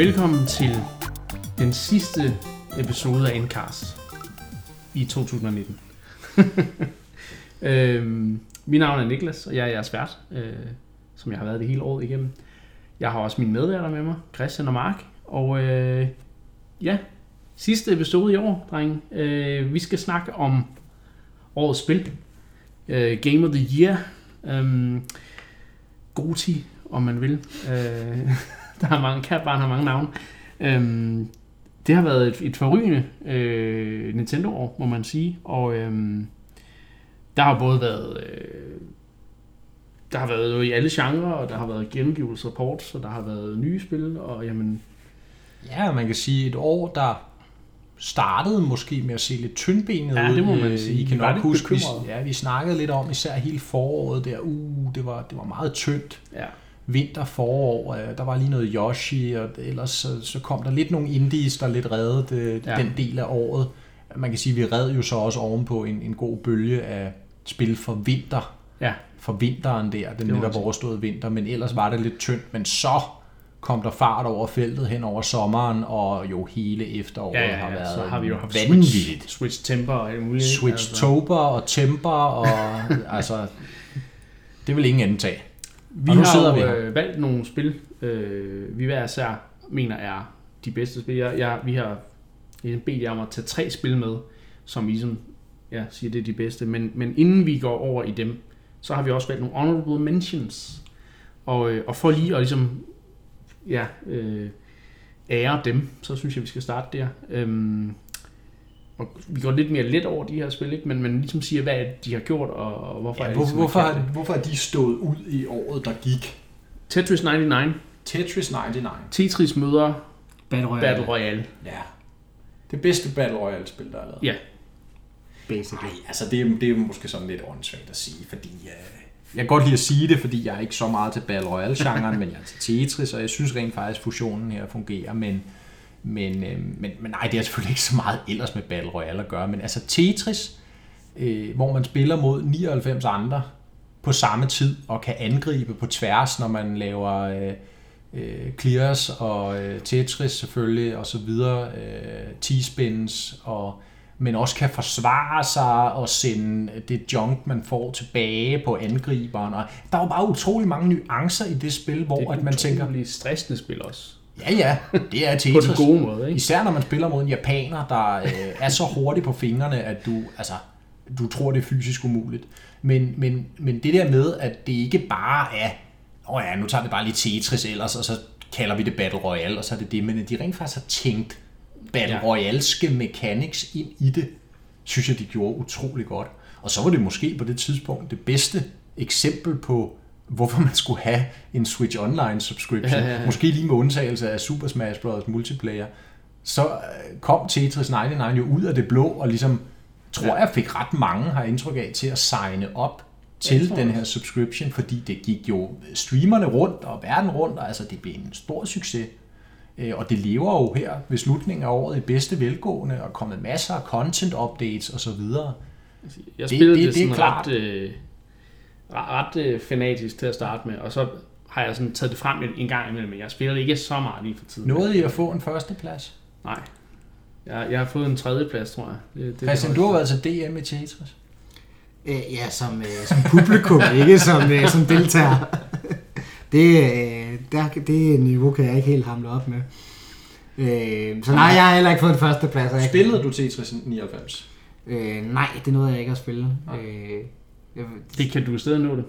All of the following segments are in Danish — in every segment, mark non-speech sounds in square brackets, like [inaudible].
Velkommen til den sidste episode af Endcast i 2019. [laughs] øhm, mit navn er Niklas, og jeg er jeres vært, øh, som jeg har været det hele året igennem. Jeg har også mine medværter med mig, Christian og Mark. Og øh, ja, sidste episode i år, drenge. Øh, vi skal snakke om årets spil. Øh, Game of the Year. Øh, Goti, om man vil. Øh, [laughs] der er mange, kan bare har mange navne. Øh, det har været et, et forrygende øh, Nintendo-år, må man sige. Og øh, der har både været... Øh, der har været jo i alle genrer, og der har været gengivelse reports, og der har været nye spil, og jamen... Ja, man kan sige et år, der startede måske med at se lidt tyndbenet Ja, det må man Øh, sige. I kan nok huske, vi, ja, vi snakkede lidt om, især hele foråret der, uh, det var, det var meget tyndt. Ja, Vinter, forår, øh, der var lige noget Yoshi, og ellers så, så kom der lidt nogle indies, der lidt reddede det, Ja. den del af året. Man kan sige, vi red jo så også ovenpå en, en god bølge af spil for vinter, ja, for vinteren der, den netop overståede vinter, men ellers var det lidt tyndt, men så kom der fart over feltet hen over sommeren, og jo hele efteråret ja, ja, har ja. været så har vi jo haft vanvittigt. Switch, Switch Temper og alt muligt. Switch Tober og Temper, og [laughs] altså, det vil ingen anden tage. Vi har jo øh, valgt nogle spil, øh, vi hver især mener er de bedste spil. Jeg, jeg, vi har bedt jer om at tage tre spil med, som I ligesom, ja, siger, det er de bedste. Men, men inden vi går over i dem, så har vi også valgt nogle honorable mentions. Og, øh, og for lige at ligesom, ja, øh, ære dem, så synes jeg, vi skal starte der. Øhm, og vi går lidt mere let over de her spil, ikke? Men, men ligesom siger, hvad de har gjort, og, og hvorfor Ja, er hvor, det, hvorfor, har, hvorfor er de stået ud i året, der gik? Tetris 99, Tetris 99. Tetris møder Battle Royale. Battle Royale. Ja. Det bedste Battle Royale-spil, der er lavet. Ja. Basically. Nej, altså det, er- det er måske sådan lidt åndssvagt at sige, fordi øh, jeg kan godt lide at sige det, fordi jeg er ikke så meget til Battle Royale-genren, [laughs] men jeg er til Tetris, og jeg synes rent faktisk, fusionen her fungerer, men, men, øh, men, men nej, det har selvfølgelig ikke så meget ellers med Battle Royale at gøre, men altså Tetris, øh, hvor man spiller mod 99 andre på samme tid, og kan angribe på tværs, når man laver øh, øh, clears og øh, Tetris selvfølgelig, og så videre, øh, T-spins, og men også kan forsvare sig og sende det junk, man får tilbage på angriberen. Og der er jo bare utrolig mange nuancer i det spil, hvor Det er at man tænker, et stressende spil også. Ja ja, det er På Tetris. den gode måde, ikke? Især når man spiller mod en japaner, der øh, er så hurtig på fingrene, at du, altså, du tror, det er fysisk umuligt. Men, men, men det der med, at det ikke bare er, åh oh ja, nu tager vi bare lige Tetris ellers, og så kalder vi det Battle Royale, og så er det det, men at de rent faktisk har tænkt Battle Ja. Royale-ske mechanics ind i det, synes jeg, de gjorde utrolig godt. Og så var det måske på det tidspunkt det bedste eksempel på, hvorfor man skulle have en Switch Online subscription. Ja, ja, ja. Måske lige med undtagelse af Super Smash Bros. multiplayer. Så øh, kom Tetris 99 jo ud af det blå, og ligesom, tror Ja. jeg, fik ret mange, har indtryk af, til at signe op til den her subscription, fordi det gik jo streamerne rundt og verden rundt, og altså det blev en stor succes. Øh, Og det lever jo her ved slutningen af året i bedste velgående, og kommet masser af content updates osv. Jeg spillede det, det- det, det er sådan klart. ret, øh, ret, ret øh, fanatisk til at starte med, og så har jeg sådan taget det frem en, en gang imellem, men jeg spiller det ikke så meget lige for tiden. Nåede I at få en førsteplads? Nej. Jeg, jeg har fået en tredje plads, tror jeg. Det, det Christian, du har været til DM i Tetris. Øh, ja, som, øh, som publikum, [laughs] ikke som, øh, som deltager. [laughs] Det, øh, der, det niveau kan jeg ikke helt hamle op med. Øh, så nej, jeg har heller ikke fået en førsteplads. Spillede du Tetris 99? Øh, nej, det nåede jeg ikke at spille. Øh, jeg, det kan du stadig nå det.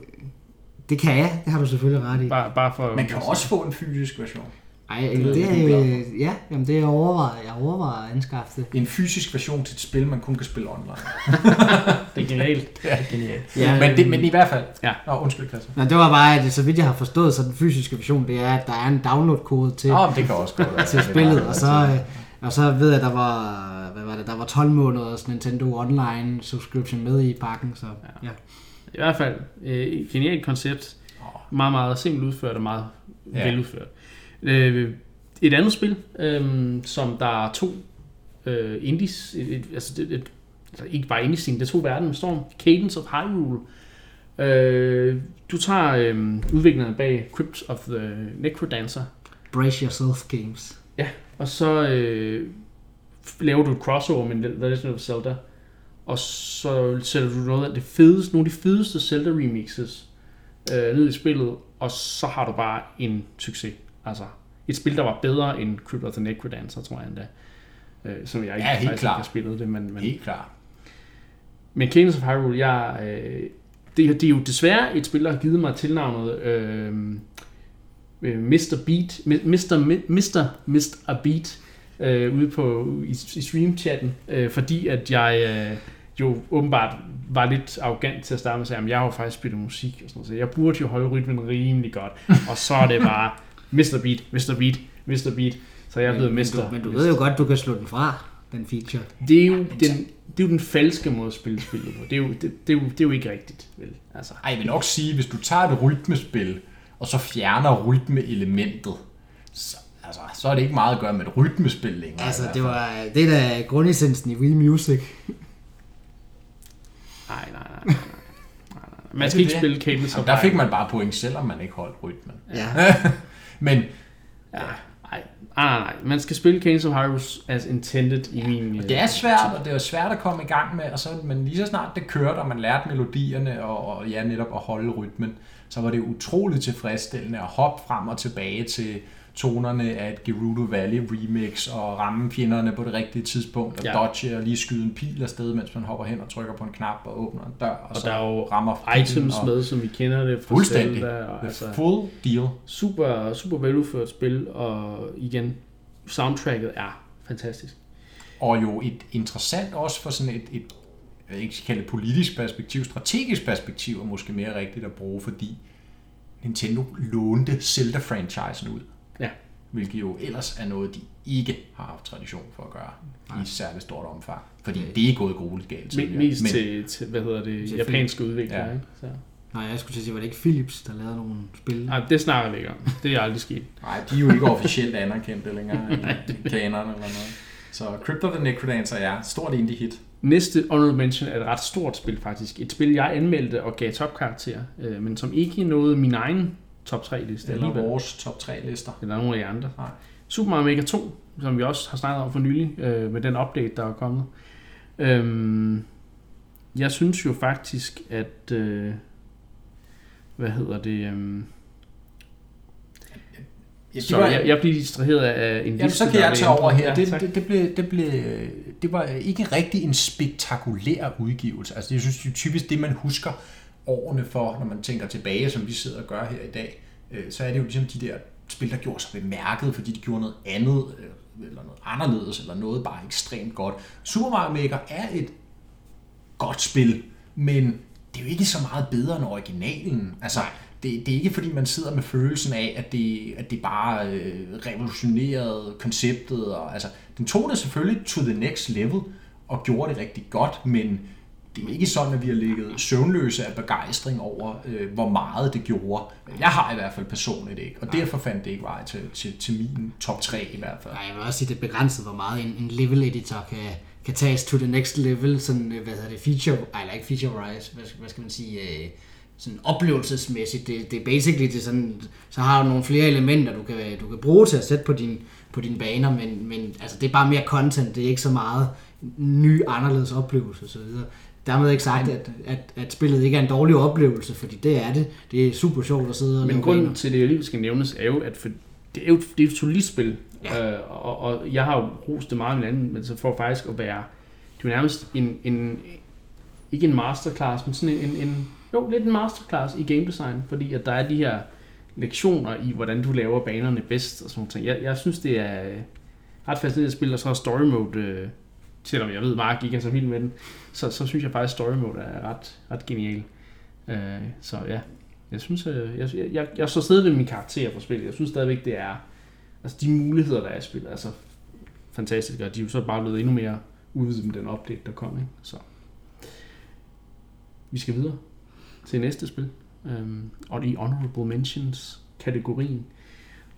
det kan jeg, det har du selvfølgelig ret i. Bare, bare for... Man kan også få en fysisk version. Ej, det det, er, øh, ja, jamen det er overvejet. Jeg overvejer at anskaffe det. En fysisk version til et spil, man kun kan spille online. [laughs] Det er genialt. [laughs] Det er genialt. Ja, men, det, men i hvert fald... Ja. Nå, undskyld, Christian. Nå, det var bare, at så vidt jeg har forstået, så den fysiske version, det er, at der er en download-kode til, Nå, men det kan også godt [laughs] til spillet, og så, øh, og så ved jeg, at der var, var det, der var 12 måneders Nintendo Online subscription med i pakken, så ja. I hvert fald øh, et genialt koncept. Meget, meget simpelt udført og meget Ja. ja. veludført. Øh, et andet spil, øh, som der er to øh, indies, et, et, altså det, et, altså ikke bare indies, det er to verden med storm. Cadence of Hyrule. Øh, du tager øh, udviklerne bag Crypt of the Necrodancer. Brace Yourself Games. Og så øh, laver du et crossover med The Legend of Zelda, og så sætter du noget af det fedeste, nogle af de fedeste Zelda remixes øh, ned i spillet, og så har du bare en succes. Altså, et spil, der var bedre end Crypt of the Necrodancer, tror jeg endda. Øh, som jeg ikke, Ja, helt klart. har spillet det, men, men Helt klart. men Kingdoms of Hyrule, jeg, øh, det, det er jo desværre et spil, der har givet mig tilnavnet øh, øh, Mr. Beat, Mr. Mi- Mr. Mr. Beat, øh, ude på, i, i streamchatten, øh, fordi at jeg øh, jo åbenbart var lidt arrogant til at starte med at sige, at jeg har jo faktisk spillet musik og sådan noget, så jeg burde jo holde rytmen rimelig godt, og så er det bare [laughs] Mr. Beat, Mr. Beat, Mr. Beat, så jeg er blevet men, Mr. du, men du ved jo godt, du kan slå den fra, den feature. Det er jo den, det er jo den falske måde at spille spillet på. Det er jo, det, det er jo, det er jo ikke rigtigt, vel? Altså, Ej, jeg vil nok sige, hvis du tager et rytmespil, og så fjerner rytmeelementet, så, altså, så er det ikke meget at gøre med et rytmespil længere. Altså, det var det er da grundessensen i Wii Music. nej, nej, nej. nej. [laughs] Man skal det ikke det? spille Jamen, of der fik man bare point, selvom man ikke holdt rytmen. Ja. [laughs] Men Ja, nej, nej, nej. Man skal spille Cadence of as intended i min... det er svært, og det er svært at komme i gang med, og så, men lige så snart det kørte, og man lærte melodierne, og, og ja, netop at holde rytmen, så var det utroligt tilfredsstillende at hoppe frem og tilbage til tonerne af et Gerudo Valley remix, og ramme fjenderne på det rigtige tidspunkt, og Ja. dodge og lige skyde en pil afsted, mens man hopper hen og trykker på en knap og åbner en dør, og, Og så der er jo rammer items og med, som vi kender det fra Fuldstændig. Zelda. Og, altså, full deal. super, super veludført spil, og igen, soundtracket er fantastisk. Og jo et interessant også for sådan et, et jeg ikke kalde det politisk perspektiv, strategisk perspektiv er måske mere rigtigt at bruge, fordi Nintendo lånte Zelda-franchisen ud. Ja. Hvilket jo ellers er noget, de ikke har haft tradition for at gøre i særligt stort omfang. Fordi det er gået grueligt galt tidligere. mest Men til, til, hvad hedder det, Til japanske udviklere, Ja. ikke? Så. Nej, jeg skulle til at sige, var det ikke Philips, der lavede nogle spil? Nej, det snakker vi ikke om. Det er aldrig sket. [laughs] nej, de er jo ikke officielt anerkendte længere [laughs] i kanon eller noget. Så Crypt of the Necrodancer er stort indie hit. Næste honorable mention er et ret stort spil faktisk. Et spil, jeg anmeldte og gav topkarakter, øh, men som ikke nåede min egen top 3 liste Eller alligevel. vores top 3 lister. Eller nogle af de andre. Nej. Super Mario Maker 2, som vi også har snakket om for nylig, øh, med den update, der er kommet. Øhm, jeg synes jo faktisk, at... Øh, hvad hedder det? Øh, Ja, så var- jeg, jeg bliver distraheret af en Jamen, liste, så kan der jeg tage over her. Ja, Det, det, det, blev, det, blev, det var ikke rigtig en spektakulær udgivelse. Altså, jeg synes, det er typisk det, man husker årene for, når man tænker tilbage, som vi sidder og gør her i dag. Øh, Så er det jo ligesom de der spil, der gjorde sig bemærket, fordi de gjorde noget andet, øh, eller noget anderledes, eller noget bare ekstremt godt. Super Mario Maker er et godt spil, men det er jo ikke så meget bedre end originalen. Altså, det, det er ikke fordi, man sidder med følelsen af, at det, at det bare øh, revolutionerede konceptet. Og, altså, den tog det selvfølgelig to the next level, og gjorde det rigtig godt, men det er ikke sådan, at vi har ligget søvnløse af begejstring over, øh, hvor meget det gjorde. Jeg har i hvert fald personligt ikke, og derfor fandt det ikke vej til, til, til min top 3 i hvert fald. Nej, jeg vil også sige, det er begrænset, hvor meget en, en level editor kan, kan tages to the next level, sådan, øh, hvad hedder det, feature, eller ikke feature wise, hvad, hvad skal man sige, øh, sådan oplevelsesmæssigt, det, det er basically, det er sådan, så har du nogle flere elementer, du kan, du kan bruge til at sætte på, din, på dine baner, men, men altså, det er bare mere content, det er ikke så meget ny, anderledes oplevelse osv. Dermed ikke sagt, at, at, at spillet ikke er en dårlig oplevelse, fordi det er det. Det er super sjovt at sidde og Men grunden baner. til, at det alligevel skal nævnes, er jo, at for, det er jo det er et solidt spil. Ja. Øh, og, og, jeg har jo rost det meget med anden, men så for faktisk at være, det er jo nærmest en, en ikke en masterclass, men sådan en, en, en jo, lidt en masterclass i game design, fordi at der er de her lektioner i, hvordan du laver banerne bedst og sådan noget. Jeg, jeg synes, det er ret fascinerende at spille, og så er story mode, øh, selvom jeg ved, Mark ikke er så vild med den, så, så synes jeg faktisk, story mode er ret, ret genial. Øh, så ja, jeg synes, øh, jeg, jeg, jeg, jeg står stadig ved min karakter på spillet. Jeg synes stadigvæk, det er altså de muligheder, der er i spillet, altså fantastiske, og de er jo så bare blevet endnu mere udvidet med den update, der kom. Ikke? Så vi skal videre til næste spil, øhm, og i Honorable Mentions kategorien.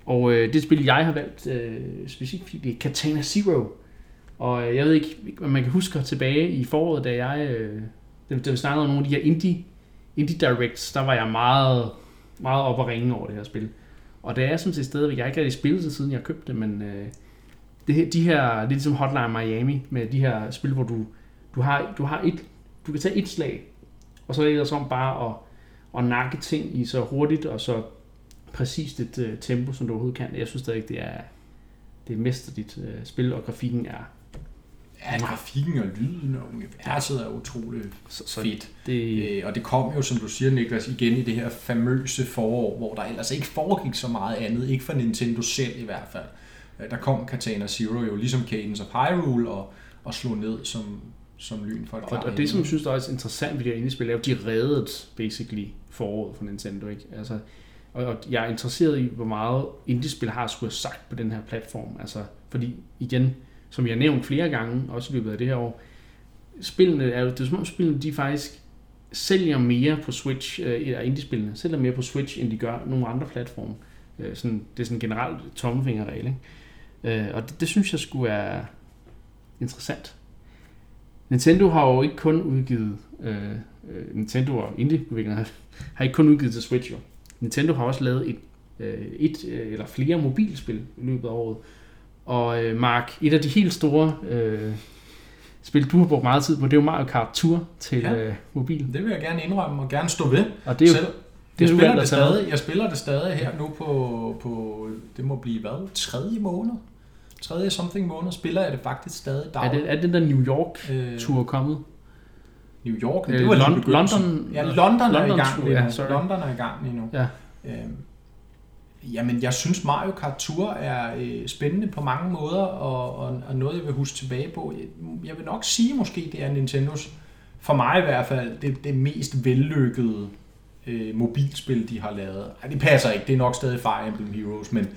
Og øh, det spil, jeg har valgt øh, specifikt, det er Katana Zero. Og øh, jeg ved ikke, om man kan huske tilbage i foråret, da jeg, øh, da, vi snakkede om nogle af de her indie, indie directs, der var jeg meget, meget op og ringe over det her spil. Og det er sådan set stadigvæk, jeg har ikke rigtig spillet det, siden jeg købte det, men øh, det, her- de her, det er ligesom Hotline Miami, med de her spil, hvor du, du har, du har et, du kan tage et slag, og så er det ellers om bare at, at nakke ting i så hurtigt og så præcist et uh, tempo, som du overhovedet kan. Jeg synes stadig, det er, det er mesterligt uh, spil, og grafikken er Ja, grafikken og lyden og universet er utrolig så, så fedt. det, Øh, og det kom jo, som du siger, Niklas, igen i det her famøse forår, hvor der ellers ikke foregik så meget andet, ikke for Nintendo selv i hvert fald. Øh, Der kom Katana Zero jo ligesom Cadence of Hyrule og, og slog ned som, som lyn for et Og, og det, som jeg synes, der er også interessant ved de her indie-spil, er jo, at de reddede basically foråret for Nintendo. Ikke? Altså, og, og jeg er interesseret i, hvor meget indie-spil har skulle have sagt på den her platform. Altså, fordi igen, som jeg har nævnt flere gange, også i løbet af det her år, spillene er jo, det er som om spillene, de faktisk sælger mere på Switch, øh, eller indie-spillene, sælger mere på Switch, end de gør nogle andre platforme. Øh, sådan, det er sådan en generelt tommefingerregel, Ikke? Øh, og det, det, synes jeg skulle være interessant. Nintendo har jo ikke kun udgivet, øh, øh Nintendo og indie-udviklerne [laughs] har ikke kun udgivet til Switch jo. Nintendo har også lavet et, øh, et øh, eller flere mobilspil i løbet af året. Og øh, Mark, et af de helt store øh, spil, du har brugt meget tid på, det er jo Mario Kart Tour til Ja. øh, mobil. Det vil jeg gerne indrømme og gerne stå ved. Og det er jo, Selv. det er jeg, spiller det stadig, jeg spiller det stadig her nu på, på, det må blive hvad, tredje måned? Tredje something måned spiller jeg det faktisk stadig er, dagligt. det, er den der New York-tur Øh, kommet? New York, Øh, det var Lon-. London- Ja, London, er i London gang lige ja, nu. sorry. London er i gang lige nu. Ja. Øhm, jamen, jeg synes Mario Kart Tour er øh, spændende på mange måder, og, og, og noget, jeg vil huske tilbage på. Jeg, jeg vil nok sige måske, det er Nintendos, for mig i hvert fald, det, det mest vellykkede øh, mobilspil, de har lavet. Ej, det passer ikke, det er nok stadig Fire Emblem Heroes, men,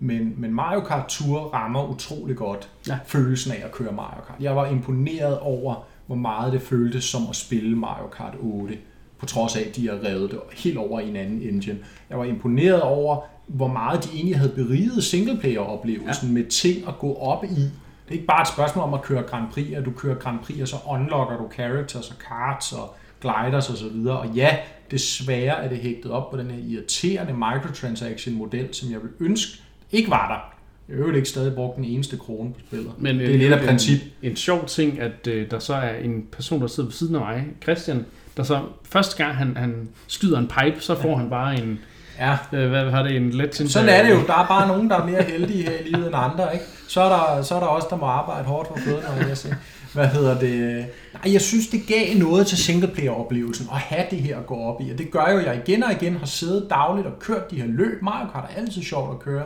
men, men Mario Kart Tour rammer utrolig godt Ja. følelsen af at køre Mario Kart. Jeg var imponeret over, hvor meget det føltes som at spille Mario Kart 8, på trods af, at de har revet det helt over i en anden engine. Jeg var imponeret over, hvor meget de egentlig havde beriget singleplayer-oplevelsen ja. med ting at gå op i. Det er ikke bare et spørgsmål om at køre Grand Prix, at du kører Grand Prix, og så unlocker du characters og cards og gliders osv. Og, og ja, desværre er det hægtet op på den her irriterende microtransaction-model, som jeg vil ønske ikke var der. Jeg øvrigt ikke stadig brugt den eneste krone på spillet. Men det er lidt af princip. En, en sjov ting, at øh, der så er en person, der sidder ved siden af mig, Christian, der så første gang han, han skyder en pipe, så får han bare en, Ja, øh, hvad har det, en legend? sådan er det jo. Der er bare nogen, der er mere heldige her i livet end andre. Ikke? Så, er der, så er der også der må arbejde hårdt for fødderne. Jeg siger. Hvad hedder det? Nej, jeg synes, det gav noget til singleplayer-oplevelsen at have det her at gå op i. Og det gør jo, at jeg igen og igen har siddet dagligt og kørt de her løb. Mario Kart er altid sjovt at køre.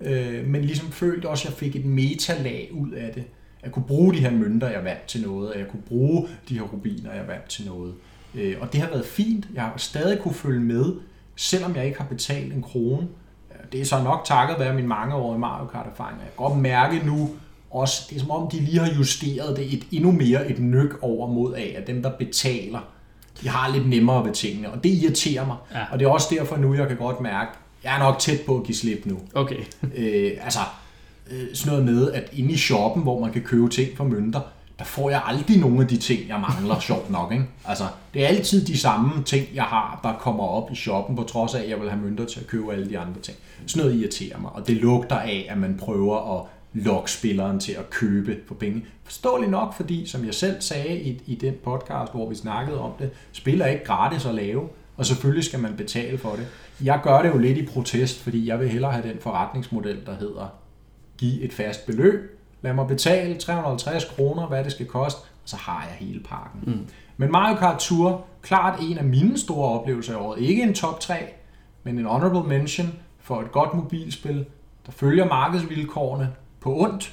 Øh, men ligesom følte også, at jeg fik et metalag ud af det. Jeg kunne bruge de her mønter, jeg vant til noget. Og jeg kunne bruge de her rubiner, jeg vant til noget. Øh, og det har været fint. Jeg har stadig kunne følge med, selvom jeg ikke har betalt en krone. Det er så nok takket være min mangeårige Mario Kart-erfaring. Jeg kan godt mærke nu, også, det er som om, de lige har justeret det et, endnu mere et nyk over mod af, at dem, der betaler, de har lidt nemmere ved tingene, og det irriterer mig. Ja. Og det er også derfor nu, jeg kan godt mærke, jeg er nok tæt på at give slip nu. Okay. Øh, altså, øh, sådan noget med, at inde i shoppen, hvor man kan købe ting for mønter, der får jeg aldrig nogle af de ting, jeg mangler, [laughs] sjovt nok. Ikke? Altså, det er altid de samme ting, jeg har, der kommer op i shoppen, på trods af, at jeg vil have mønter til at købe alle de andre ting. Sådan noget irriterer mig, og det lugter af, at man prøver at lokke spilleren til at købe for penge. Forståeligt nok, fordi, som jeg selv sagde i, i den podcast, hvor vi snakkede om det, spiller ikke gratis at lave, og selvfølgelig skal man betale for det. Jeg gør det jo lidt i protest, fordi jeg vil hellere have den forretningsmodel, der hedder give et fast beløb, lad mig betale 350 kroner, hvad det skal koste, og så har jeg hele pakken. Mm. Men Mario Kart Tour, klart en af mine store oplevelser i året. Ikke en top 3, men en honorable mention for et godt mobilspil, der følger markedsvilkårene på ondt,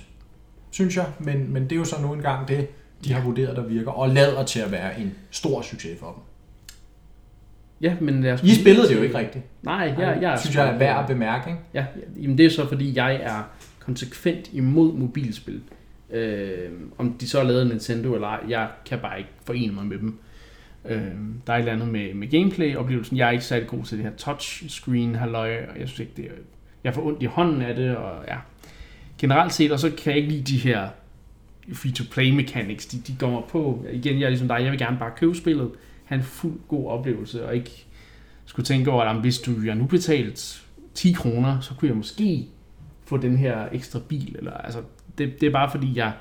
synes jeg. Men, men det er jo så nu engang det, de har vurderet, der virker, og lader til at være en stor succes for dem. Ja, men lad os I spillede det jo ikke rigtigt. Nej, jeg, jeg synes jeg er værd at bemærke. Ikke? Ja, jamen det er så fordi, jeg er konsekvent imod mobilspil. Øh, om de så har lavet Nintendo eller ej, jeg kan bare ikke forene mig med dem. Øh, der er et eller andet med, med gameplay-oplevelsen. Jeg er ikke særlig god til det her touchscreen halløj, og jeg synes ikke, det er, jeg får ondt i hånden af det, og ja. Generelt set, og så kan jeg ikke lide de her free-to-play mechanics, de, de går mig på. Igen, jeg er ligesom dig, jeg vil gerne bare købe spillet, have en fuld god oplevelse, og ikke skulle tænke over, at jamen, hvis du jeg nu betalt 10 kroner, så kunne jeg måske få den her ekstra bil, eller altså, det, det er bare fordi, jeg,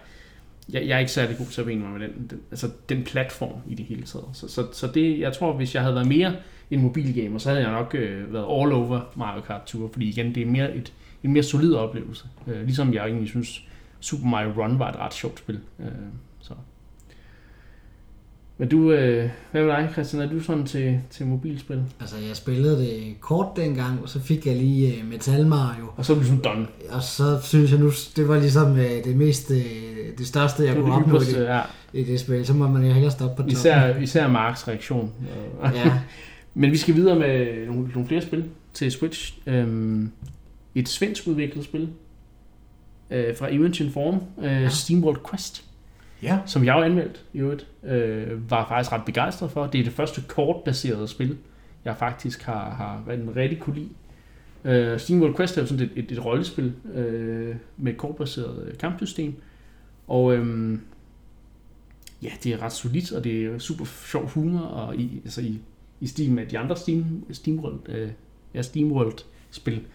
jeg, jeg er ikke særlig god til at vende mig med den, den, altså den platform i det hele taget. Så, så, så det, jeg tror, hvis jeg havde været mere en mobilgamer, så havde jeg nok øh, været all over Mario Kart Tour, fordi igen, det er mere et, en mere solid oplevelse. Øh, ligesom jeg egentlig synes, Super Mario Run var et ret sjovt spil. Øh. Men du, øh, hvad med dig, Christian? Er du sådan til, til mobilspil? Altså, jeg spillede det kort dengang, og så fik jeg lige uh, Metal Mario. Og så er du ligesom done. Og så synes jeg nu, det var ligesom uh, det mest, uh, det største, jeg Det kunne opnå i ja. i det spil. Så må man jo hellere stoppe på toppen. Især, især Marks reaktion. Ja, [laughs] Men vi skal videre med nogle, nogle flere spil til Switch. Øhm, et svensk udviklet spil øh, fra Eventin Form, øh, SteamWorld Quest, Ja. som jeg jo anmeldt i øvrigt, øh, var faktisk ret begejstret for. Det er det første kortbaserede spil, jeg faktisk har, har rigtig, rigtig kunne lide. Øh, SteamWorld Quest er jo sådan et, et, et rollespil øh, med et kortbaseret øh, kampsystem, og øh, ja, det er ret solidt, og det er super sjov humor, og i, altså i, i stil med de andre Steam, SteamWorld, øh, ja, SteamWorld-spil,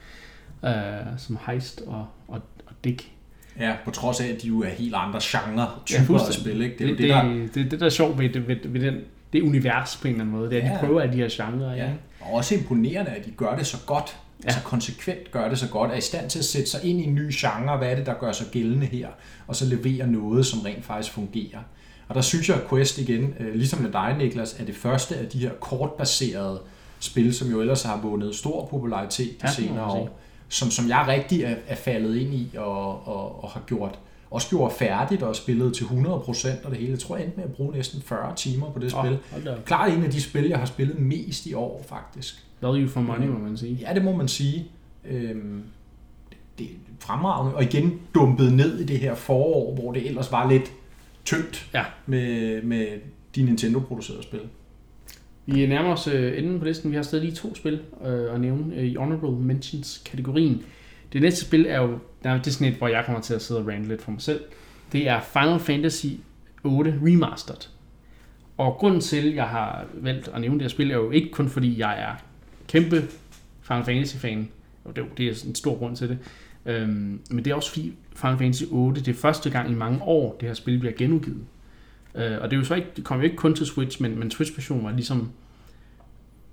øh, som Heist og, og, og Dick. Ja, på trods af, at de jo er helt andre genre, Ja, typer af fuldstændig. spil, ikke? Det er det, det, der... det, det, det, der er sjovt ved, ved, ved den, det univers på en eller anden måde, det er, at Ja. de prøver af de her genrer. Ja. Ja. Og også imponerende, at de gør det så godt. Ja. Altså konsekvent gør det så godt, er i stand til at sætte sig ind i en ny genre, hvad er det, der gør sig gældende her, og så levere noget, som rent faktisk fungerer. Og der synes jeg, at Quest igen, øh, ligesom med dig, Niklas, er det første af de her kortbaserede spil, som jo ellers har vundet stor popularitet de Ja, ja, senere år, som, som jeg rigtig er, er faldet ind i og, og, og har gjort også gjort færdigt og spillet til 100% og det hele. Jeg tror, jeg endte med at bruge næsten 40 timer på det Åh, spil. Klart en af de spil, jeg har spillet mest i år, faktisk. Value for money, må man sige. Ja, det må man sige. Øhm, det er fremragende, og igen dumpet ned i det her forår, hvor det ellers var lidt tyndt Ja. med, med de Nintendo-producerede spil. Vi nærmer os øh, enden på listen. Vi har stadig lige to spil øh, at nævne øh, i Honorable Mentions-kategorien. Det næste spil er jo, nej, det er sådan et, hvor jeg kommer til at sidde og rante lidt for mig selv. Det er Final Fantasy 8 Remastered. Og grunden til, at jeg har valgt at nævne det her spil, er jo ikke kun fordi, jeg er kæmpe Final Fantasy-fan. Det, jo- det er en stor grund til det. Øhm, men det er også fordi Final Fantasy 8, det er første gang i mange år, det her spil bliver genudgivet. Øh, og det er jo så ikke, det kom jo ikke kun til Switch, men, men Switch-versionen var ligesom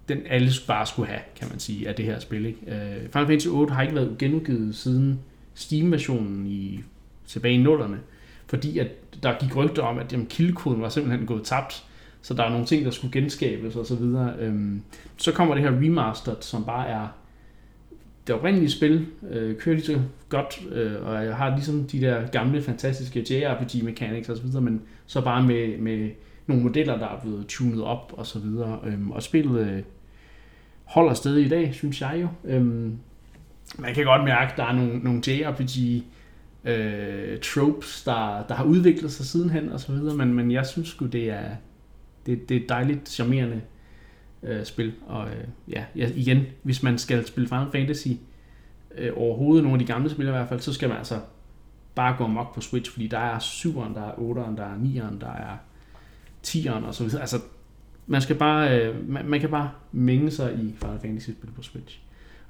den alle bare skulle have, kan man sige, af det her spil. Ikke? Øh, Final Fantasy 8 har ikke været genudgivet siden Steam-versionen i, tilbage i nullerne, fordi at der gik rygter om, at jamen, kildekoden var simpelthen gået tabt, så der er nogle ting, der skulle genskabes og så videre. Øhm, så kommer det her remastered, som bare er det oprindelige spil, øh, kører lige så godt, øh, og jeg har ligesom de der gamle, fantastiske JRPG mechanics og så videre, men så bare med, med nogle modeller, der er blevet tunet op og så videre. Øhm, og spillet øh, holder stadig i dag, synes jeg jo. Øhm, man kan godt mærke, at der er nogle, nogle JRPG øh, tropes, der, der har udviklet sig sidenhen og så videre, men, men jeg synes sgu, det er, det, det er et dejligt, charmerende øh, spil. Og øh, ja, ja, igen, hvis man skal spille Final Fantasy øh, overhovedet, nogle af de gamle spil i hvert fald, så skal man altså bare gå amok på Switch, fordi der er 7'eren, der er 8'eren, der er 9'eren, der er 10'eren og så videre. Altså, man skal bare, øh, man, man kan bare mænge sig i Final Fantasy spil på Switch.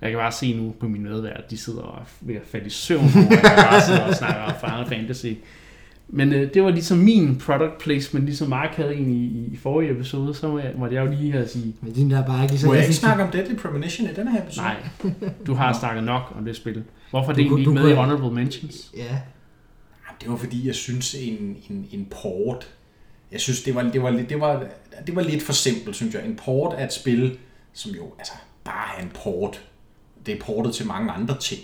Og jeg kan bare se nu på mine medværter, at de sidder og er ved at falde i søvn, at jeg bare sidder og snakker om Final Fantasy. Men øh, det var ligesom min product placement, ligesom Mark havde en i, i forrige episode, så må jeg, måtte jeg jo lige her sige, Men din der er bare ikke så Må jeg ikke snakke om Deadly Premonition i denne her episode? nej, du har snakket nok om det spil. Hvorfor er det egentlig ikke med i Honorable Mentions? Ja, Det var fordi, jeg synes en, en, en port, jeg synes, det var, det, var, lidt- det, var, det var lidt for simpelt, synes jeg. En port er et spil, som jo altså, bare er en port. Det er portet til mange andre ting.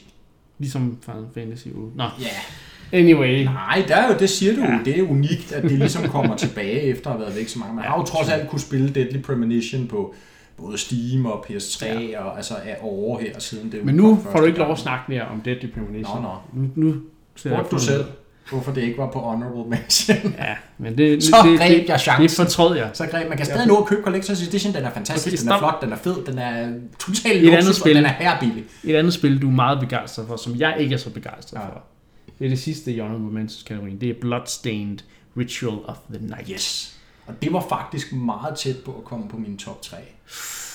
Ligesom Final Fantasy 8. Nå, Ja, anyway. nej, der er jo, det siger du Ja. Det er unikt, at det ligesom kommer tilbage [laughs] efter at have været væk så mange. Man har jo trods alt kunne spille Deadly Premonition på både Steam og PS3, ja. og altså er over her siden det Men nu får du ikke lov at snakke mere om Deadly Premonition. Nå, nå. Nu, nu Spurgte du selv, hvorfor det ikke var på Honorable Mention? Ja, men det, Så det, greb det, jeg det chancen. fortrød jeg. Så greb, man kan stadig nå at købe Collector's Edition, den er fantastisk, Okay, den er flot, den er fed, den er totalt Et andet luksus, spil. den er herbillig. Et andet spil, du er meget begejstret for, som jeg ikke er så begejstret Ja. for. Det er det sidste i Honorable Mentions-kategorien. Det er Bloodstained Ritual of the Night. Yes. Og det var faktisk meget tæt på at komme på min top 3.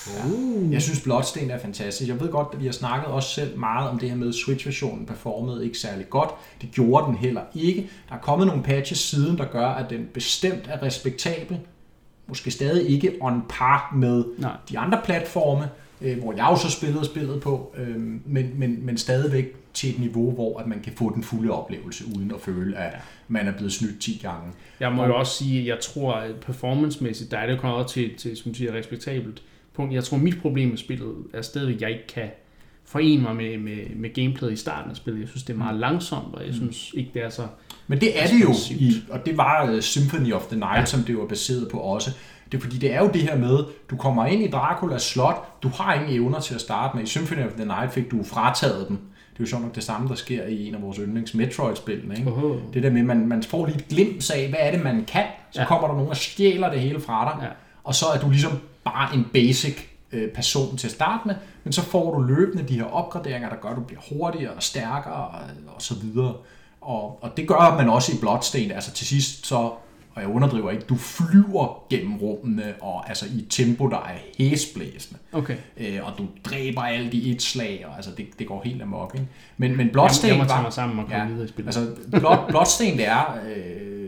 Uh. Jeg synes Bloodstained er fantastisk. Jeg ved godt, at vi har snakket også selv meget om det her med, at Switch-versionen performede ikke særlig godt. Det gjorde den heller ikke. Der er kommet nogle patches siden, der gør, at den bestemt er respektabel. Måske stadig ikke on par med Nej. de andre platforme, øh, hvor jeg jo så spillede spillet på, øh, men, men, men stadigvæk til et niveau, hvor at man kan få den fulde oplevelse, uden at føle, at man er blevet snydt 10 gange. Jeg må jo også sige, at jeg tror, at performancemæssigt, der er det kommet til, til som siger, respektabelt punkt. Jeg tror, mit problem med spillet er stadigvæk, at jeg ikke kan forene mig med, med, med gameplayet i starten af spillet. Jeg synes, det er meget langsomt, og jeg synes ikke, det er så... Men det er det jo, i, og det var uh, Symphony of the Night, ja. Som det var baseret på også. Det er fordi, det er jo det her med, du kommer ind i Draculas slot, du har ingen evner til at starte med. I Symphony of the Night fik du frataget dem. Det er jo sådan nok det samme, der sker i en af vores yndlings Metroid-spillene. Ikke? Oho. Det der med, at man, man får lige et glimt af, hvad er det, man kan. Så. Ja. kommer der nogen og stjæler det hele fra dig. Ja. Og så er du ligesom bare en basic øh, person til at starte med, men så får du løbende de her opgraderinger, der gør, at du bliver hurtigere og stærkere og, og så videre. Og, og det gør man også i Bloodstained. Altså til sidst så, og jeg underdriver ikke, du flyver gennem rummene, og altså i et tempo, der er hæsblæsende. Okay. Øh, og du dræber alt i et slag, og altså det, det går helt amok. Ikke? Men, men Jeg, Bloodstained jeg må tage mig sammen og komme Ja, videre i spillet. Altså, Blood, Bloodstained er øh,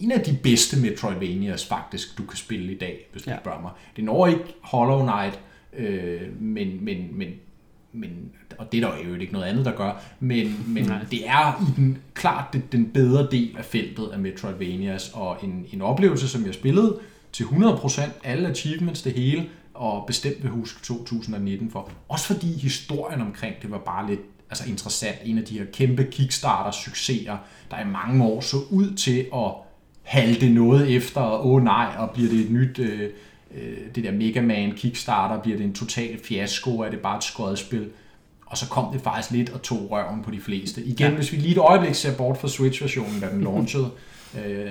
en af de bedste Metroidvanias faktisk, du kan spille i dag, hvis du Ja. spørger mig. Det når ikke Hollow Knight, øh, men, men, men, men, og det er der jo ikke noget andet, der gør, men, men Nej. det er i den, klart det, den bedre del af feltet af Metroidvanias, og en, en oplevelse, som jeg spillede til 100%, alle achievements, det hele, og bestemt vil huske 2019 for. Også fordi historien omkring det var bare lidt altså interessant. En af de her kæmpe Kickstarter-succeser, der i mange år så ud til at halte noget efter, og åh nej, og bliver det et nyt, øh, øh, det der Mega Man Kickstarter, bliver det en total fiasko, er det bare et skodspil? Og så kom det faktisk lidt og tog røven på de fleste. Igen, ja. hvis vi lige et øjeblik ser bort fra Switch-versionen, da den [laughs] launchede, øh,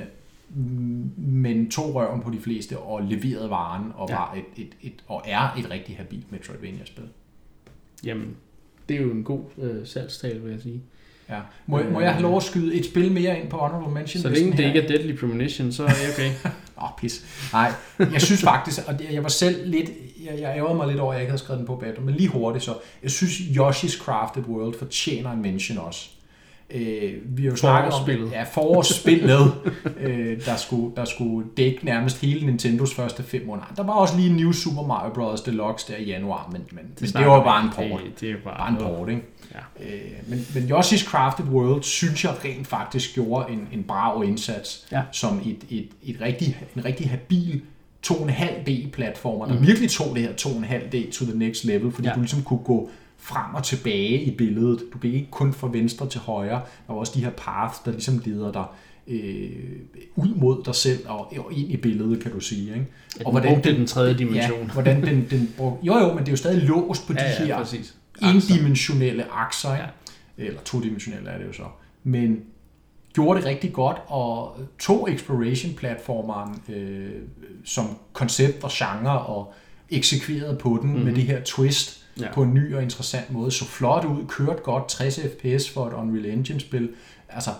men tog røven på de fleste og leverede varen og, Ja. var et, et, et, og er et rigtig habilt Metroidvania-spil. Jamen, det er jo en god øh, salgstale, vil jeg sige. Ja. Må, må jeg have lov at skyde et spil mere ind på Honorable Mention? Så længe det ikke er Deadly Premonition, så er jeg okay. [laughs] Åh, oh, pis. Nej, jeg synes faktisk, og jeg var selv lidt, jeg, jeg ærgerede mig lidt over, at jeg ikke havde skrevet den på bagefter, men lige hurtigt så, jeg synes Yoshi's Crafted World fortjener en mention også. Øh, vi har jo snakket om ja, forårsspillet, øh, der, skulle, der skulle dække nærmest hele Nintendos første fem måneder. Der var også lige New Super Mario Bros. Deluxe der i januar, men, men det, men det var bare en port. Det, det er bare, en port, ikke? Ja. Øh, men, men Yoshi's Crafted World synes jeg rent faktisk gjorde en, en brav indsats Ja. som et, et, et rigtig, en rigtig habil 2,5D-platformer, der mm. virkelig tog det her 2,5D to the next level, fordi ja. du ligesom kunne gå frem og tilbage i billedet. Du blev ikke kun fra venstre til højre. Der var også de her paths, der ligesom leder dig øh, ud mod dig selv og, og ind i billedet, kan du sige. Ikke? Ja, og hvordan den tredje dimension. Ja, hvordan den, den brug, jo jo, men det er jo stadig låst på de Ja, ja, her præcis. endimensionelle akser, ikke? eller todimensionelle er det jo så. Men gjorde det rigtig godt, og tog exploration-platformeren øh, som koncept og genre, og eksekverede på den mm-hmm. med det her twist Ja. på en ny og interessant måde. Så flot ud, kørt godt, 60 fps for et Unreal Engine-spil. Altså,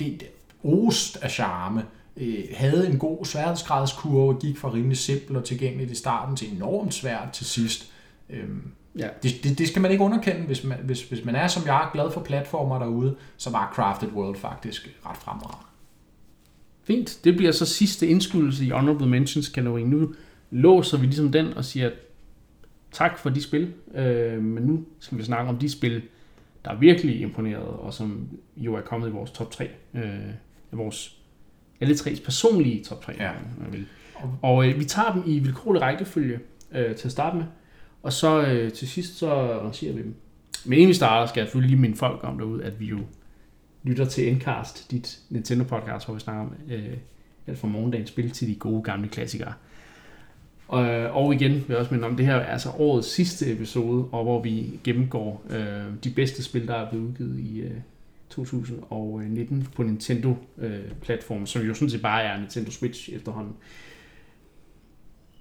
det, det ost af charme. Øh, havde en god sværhedsgradskurve, gik fra rimelig simpel og tilgængelig i starten til enormt svært til sidst. Øhm, Ja. det, det, det skal man ikke underkende, hvis man, hvis, hvis man er som jeg, glad for platformer derude, så var Crafted World faktisk ret fremragende. Fint. Det bliver så sidste indskydelse i Honorable Mentions kategorien. Nu låser vi ligesom den og siger tak for de spil. Øh, men nu skal vi snakke om de spil, der er virkelig imponeret, og som jo er kommet i vores top 3. Øh, vores alle tres personlige top 3. Ja. man vil. Og øh, vi tager dem i vilkårlig rækkefølge øh, til at starte med. Og så øh, til sidst så rangerer vi dem. Men inden vi starter, skal jeg selvfølgelig lige minde folk om derude, at vi jo lytter til Endcast, dit Nintendo-podcast, hvor vi snakker om øh, alt fra morgendagens spil til de gode gamle klassikere. Og, og igen vil jeg også minde om, det her er altså årets sidste episode, og hvor vi gennemgår øh, de bedste spil, der er blevet udgivet i øh, 2019 på Nintendo-platformen, øh, som jo sådan set bare er Nintendo Switch efterhånden.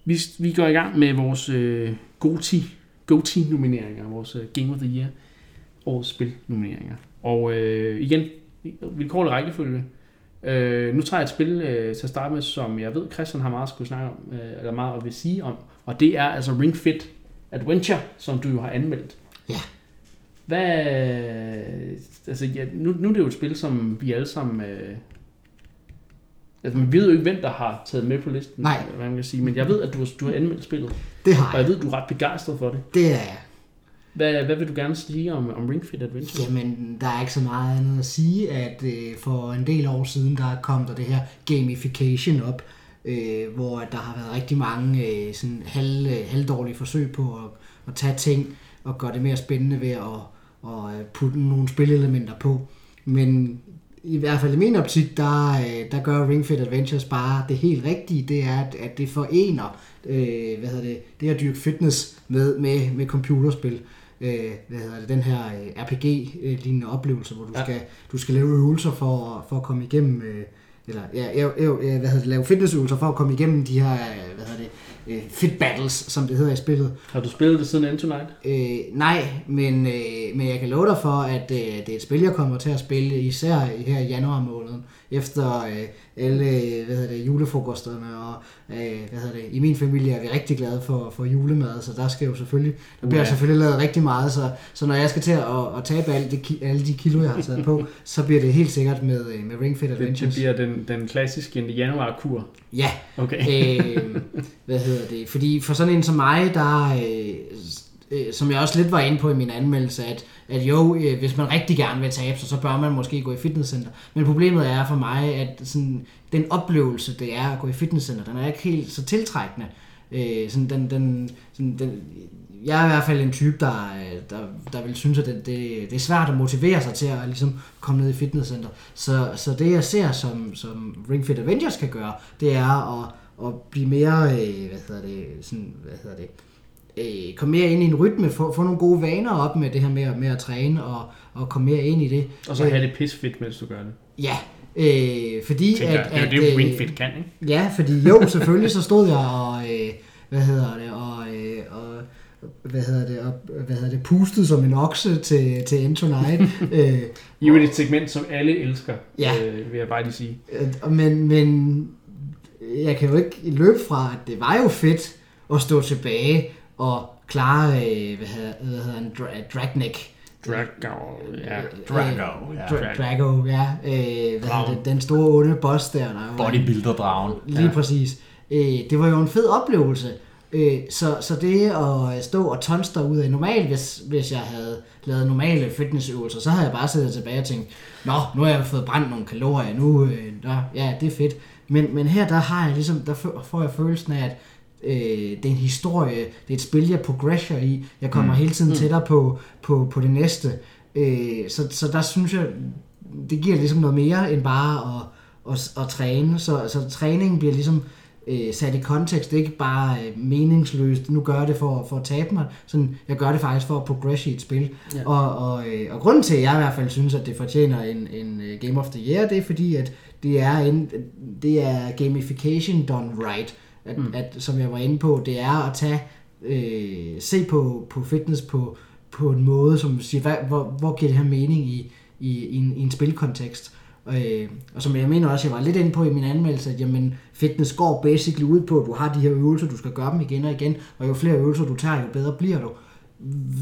Vi, vi går i gang med vores øh, GOTY, GOTY-nomineringer, vores øh, Game of the Year, årets spil-nomineringer. Og øh, igen, vilkårlig rækkefølge. Øh, nu tager jeg et spil øh, til at starte med, som jeg ved, Christian har meget at skulle snakke om, øh, eller meget at vil sige om, og det er altså Ring Fit Adventure, som du jo har anmeldt. Ja. Hvad, altså ja, nu, nu er det jo et spil, som vi alle sammen, øh, altså man ved jo ikke, hvem der har taget med på listen, Nej. hvad man kan sige, men jeg ved, at du, har- du har anmeldt spillet, Det har og jeg jeg. ved, du er ret begejstret for det. Det er jeg. Hvad, hvad vil du gerne sige om, om Ring Fit Adventure? Jamen, der er ikke så meget andet at sige, at øh, for en del år siden, der kom der det her gamification op, øh, hvor der har været rigtig mange øh, sådan halv, øh, halvdårlige forsøg på at, at tage ting og gøre det mere spændende ved at, at øh, putte nogle spillelementer på. Men i hvert fald i min optik, der, øh, der gør Ring Fit Adventures bare det helt rigtige. Det er, at, at det forener øh, hvad hedder det, det at dyrke fitness med, med, med computerspil. Øh, hvad hedder det, den her øh, RPG-lignende oplevelse, hvor du, Ja. skal, du skal lave øvelser for, for at komme igennem, øh, eller ja, ja, ja, hvad hedder det, lave fitnessøvelser for at komme igennem de her, øh, hvad hedder det, øh, fit battles, som det hedder i spillet. Har du spillet det siden End Tonight? Øh, nej, men, øh, men jeg kan love dig for, at øh, det er et spil, jeg kommer til at spille, især her i januar måneden, efter øh, alle hvad hedder det, julefrokosterne, og øh, hvad hedder det, i min familie er vi rigtig glade for, for julemad, så der skal jo selvfølgelig, der bliver Uha. selvfølgelig lavet rigtig meget, så, så når jeg skal til at, at tabe alle de, alle de kilo, jeg har taget på, [laughs] så bliver det helt sikkert med, øh, med Ring Fit Det, det Adventures. bliver den, den klassiske januar-kur. Ja, Okay. øh, hvad hedder det? Fordi for sådan en som mig, der, øh, øh, som jeg også lidt var inde på i min anmeldelse, at, at jo, øh, hvis man rigtig gerne vil tabe sig, så bør man måske gå i fitnesscenter. Men problemet er for mig, at sådan, den oplevelse, det er at gå i fitnesscenter, den er ikke helt så tiltrækkende. Øh, sådan, den, den, sådan, den, jeg er i hvert fald en type, der, øh, der, der vil synes, at det, det, det er svært at motivere sig til at ligesom komme ned i fitnesscenter. Så, så det jeg ser, som, som Ring Fit Avengers kan gøre, det er at, at blive mere, øh, hvad hedder det, sådan, hvad hedder det, øh, komme mere ind i en rytme, få, få nogle gode vaner op med det her med, med at træne, og, og komme mere ind i det. Og så Øh, have det pis fedt, mens du gør det. Ja, øh, fordi Tænker, at, det er jo at, det, øh, Ring Fit kan, ikke? Ja, fordi jo, selvfølgelig så stod jeg og, øh, hvad hedder det, og, øh, og hvad hedder det, og, hvad hedder det, pustet som en okse til, til End Tonight. [laughs] øh, I er et segment, som alle elsker, Ja. øh, vil jeg bare lige sige. øh, men, men jeg kan jo ikke løbe fra, at det var jo fedt at stå tilbage og klare, øh, hvad hedder, hvad hedder han, Dra- Dragneck. Drago, ja. Drago, ja. Dra- Drago, ja. Øh, hvad hedder det, den store onde boss der. der var- Bodybuilder-dragen. Lige ja. præcis. Øh, det var jo en fed oplevelse. Øh, så, så det at stå og tonster ud af normalt, hvis, hvis jeg havde lavet normale fitnessøvelser, så havde jeg bare siddet tilbage og tænkt, Nå, nu har jeg fået brændt nogle kalorier, nu, øh, nå, ja, det er fedt. Men, men her, der har jeg ligesom, der får jeg følelsen af, at øh, det er en historie, det er et spil, jeg progresser i. Jeg kommer mm. hele tiden tættere på, på, på det næste. Øh, så, så der synes jeg, det giver ligesom noget mere end bare at, at, at træne. Så, så træningen bliver ligesom øh, sat i kontekst. Det er ikke bare øh, meningsløst, nu gør jeg det for, for at tabe mig. Sådan, jeg gør det faktisk for at progresse i et spil. Ja. Ja. Og, og, øh, og grunden til, at jeg i hvert fald synes, at det fortjener en, en øh, Game of the Year, det er fordi, at det er, en, det er gamification done right. At, mm. at, som jeg var inde på, det er at tage, øh, se på, på fitness på, på en måde, som siger, hvad, hvor, hvor giver det her mening i, i, i, en, i en spilkontekst. Øh, og som jeg mener også, jeg var lidt inde på i min anmeldelse, at jamen, fitness går basically ud på, at du har de her øvelser, du skal gøre dem igen og igen, og jo flere øvelser du tager, jo bedre bliver du.